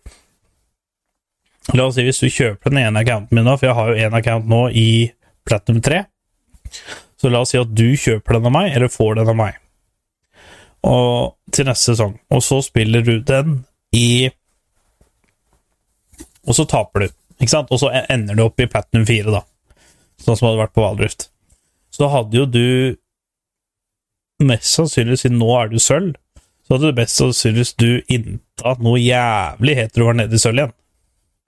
La oss si hvis du kjøper den ene accounten min nå, for jeg har jo én account nå i Platinum 3. Så la oss si at du kjøper den av meg, eller får den av meg, og til neste sesong, og så spiller du den i Og så taper du, ikke sant? Og så ender du opp i Platinum 4, da, sånn som hadde vært på Valdrift. Så hadde jo du mest sannsynlig, siden nå er du sølv, så hadde du mest sannsynligvis du inntatt noe jævlig heter du var nede i sølv igjen.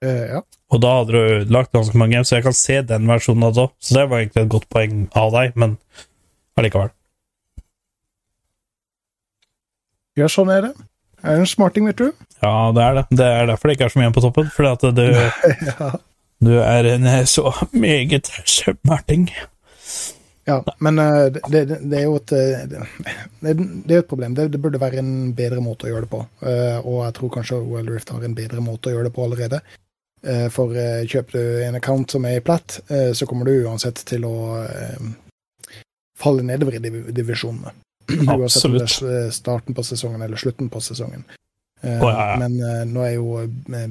Uh, ja. Og da hadde du ødelagt ganske mange games, så jeg kan se den versjonen også. Så det var egentlig et godt poeng av deg, men allikevel. ja, sånn er det. Det er en smarting, vet du. Ja, det er det. Det er derfor det ikke er så mye igjen på toppen, fordi at du, ja. du er en eh, så meget smarting. Ja, men eh, det, det, det er jo et eh, det, det er et problem. Det, burde være en bedre måte å gjøre det på. Og jeg tror kanskje Wild Rift har en bedre måte å gjøre det på allerede. Eh, For eh, kjøper du en account som er platt, eh, så kommer du uansett til å falle nedover i div divisjonene. Uansett om det er starten på sesongen eller slutten på sesongen. Oh, ja, ja. Men nå er jo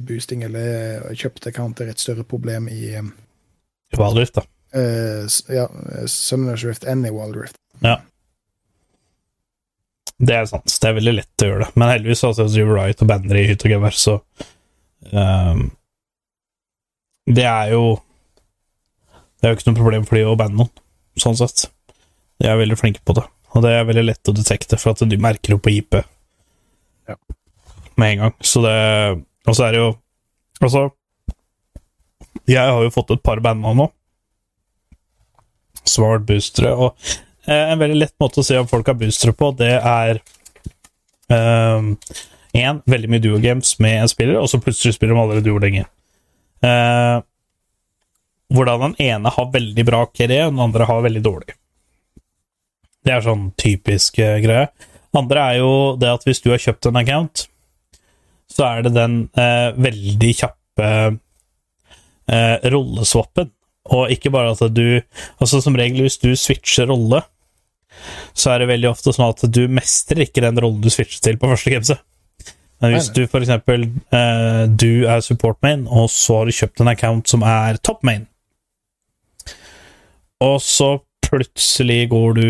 boosting eller kjøpte accounter et større problem i Wild Rift, da. ja, Summoners Rift enn i Wild Rift. Det er sant. Det er veldig lett å gjøre det. Men heldigvis altså, driver Riot og banner i hytt og gevær, så ehm, Det er jo Det er jo ikke noe problem for de å banne noen, sånn sett. De er veldig flinke på det. Og det er veldig lett å detekte, for at de merker jo på IP Ja. med en gang. Så det Og så er det jo Altså Jeg har jo fått et par bandnavn nå. Svart boostere. Og eh, en veldig lett måte å se om folk har boostere på, det er Én, veldig mye duo-games med en spiller, og så plutselig spiller de aldri duo lenger. Eh, hvordan den ene har veldig bra KD, og den andre har veldig dårlig. Det er sånn typisk eh, greie. Andre er jo det at hvis du har kjøpt en account, så er det den eh, veldig kjappe eh, rolleswappen. Og ikke bare at du Altså Som regel, hvis du switcher rolle, så er det veldig ofte sånn at du mestrer ikke den rollen du switcher til på første gamese. Men hvis du for eksempel eh, Du er support main, og så har du kjøpt en account som er top main, og så plutselig går du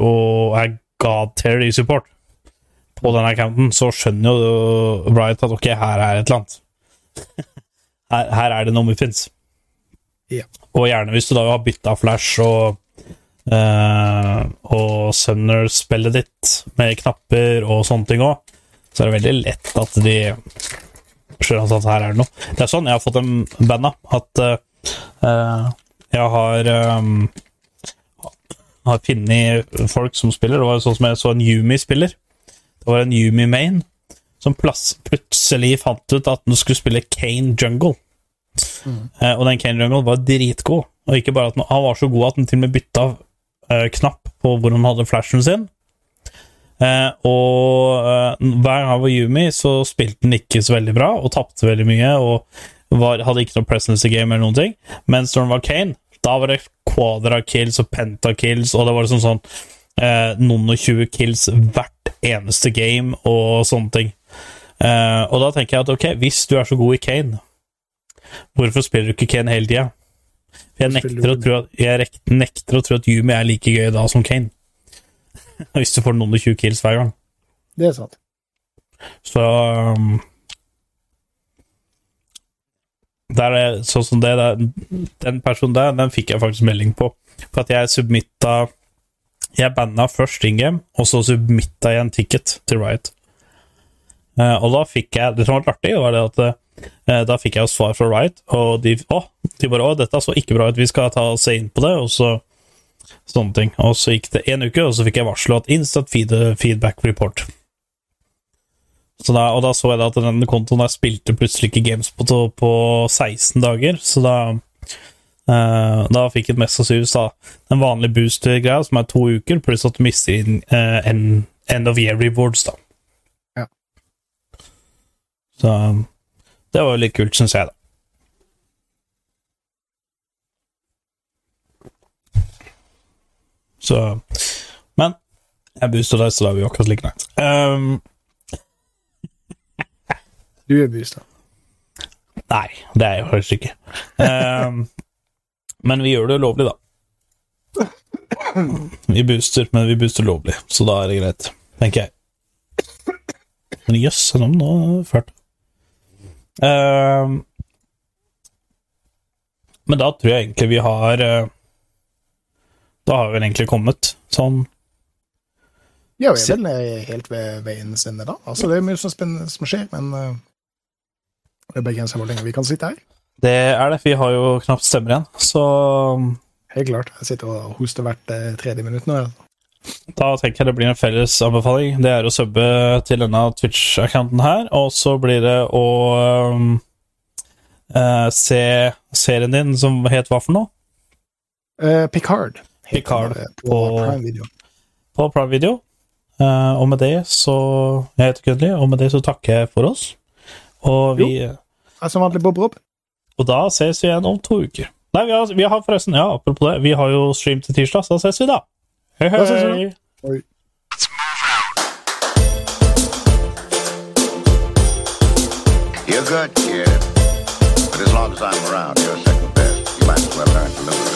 og er godtier i support på den accounten, så skjønner jo Riot at ok, her er et eller annet. Her, her er det noe muffins. Ja. Og gjerne hvis du da har bytta Flash og Uh, og Sunner-spillet ditt med knapper og sånne ting òg, så er det veldig lett at de skjønner at her er det noe. Det er sånn jeg har fått en band av, at uh, jeg har um, har funnet folk som spiller. Det var sånn som jeg så en Yumi-spiller. Det var en Yumi-main som plass, plutselig fant ut at den skulle spille Kane Jungle. Eh, og den Kane Jungle var dritgod. Og ikke bare at den, han var så god at den til og med bytta uh, knapp på hvor han hadde flashen sin. Eh, og eh, hver gang han var Yumi, så spilte han ikke så veldig bra, og tapte veldig mye, og var, hadde ikke noe presence i game eller noen ting. Mens når han var Kane, da var det quadra kills og penta kills, og det var liksom sånn eh, noen og tjue kills hvert eneste game og sånne ting. Eh, og da tenker jeg at ok, hvis du er så god i Kane, hvorfor spiller du ikke Kane hele tida? Jeg nekter at, jeg nekter å tro at Yumi er like gøy da som Kane. hvis du får noen og tjue kills hver gang. Det er sant. Så um, der er, Sånn som det der, Den personen der, den fikk jeg faktisk melding på. For at jeg submitta Jeg banna først in game, og så submitta jeg en ticket til Riot. Uh, og da fikk jeg Det som var artig, var det at eh, da fikk jeg svar fra Riot, og de, å, de bare 'Å, dette så ikke bra ut, vi skal ta og se inn på det', og så sånne ting. Og så gikk det en uke, og så fikk jeg varsel at instant feed, feedback report. Så da, og da så jeg at den kontoen der spilte plutselig ikke games på, på 16 dager, så da Uh, Da fikk jeg mest sannsynligvis da den vanlige booster-greia, som er to uker, pluss at du mister inn uh, en end of year rewards, da. Ja. Så det var jo litt kult, syns jeg, da. Så Men jeg booster deg, så da er vi akkurat like nice. Um, Du er boosta. nei, det er jeg faktisk ikke. Um, men vi gjør det ulovlig, da. Vi booster, men vi booster lovlig, så da er det greit, tenker jeg. Men jøss, yes, nå fælt. Um, men da tror jeg egentlig vi har uh, Da har vi vel egentlig kommet sånn Ja, vi er vel helt ved veiens ende, da. Altså, det er mye som, spennende som skjer, men uh, det er begrenset hvor lenge vi kan sitte her. Det er det. Vi har jo knapt stemmer igjen, så Helt klart. Jeg sitter og hoster hvert uh, tredje minutt nå. Ja. da tenker jeg det blir en felles anbefaling. Det er å subbe til denne Twitch-accounten her, og så blir det å um, uh, se serien din som het hva for noe? Uh, Picard. Picard på, på- Prime Video. på Prime Video. Uh, og med det så Jeg heter Gudli, og med det så takker jeg for oss. Og vi jo. er som vanlig Bob Rob. Og da ses vi igjen om to uker. Nei, vi har, vi har forresten Ja, apropos det, vi har jo stream til tirsdag, så da ses vi da. Hei, Da ses vi hei. Oi. You're good, kid. But as long as I'm around, you're second best. You might as well learn to live.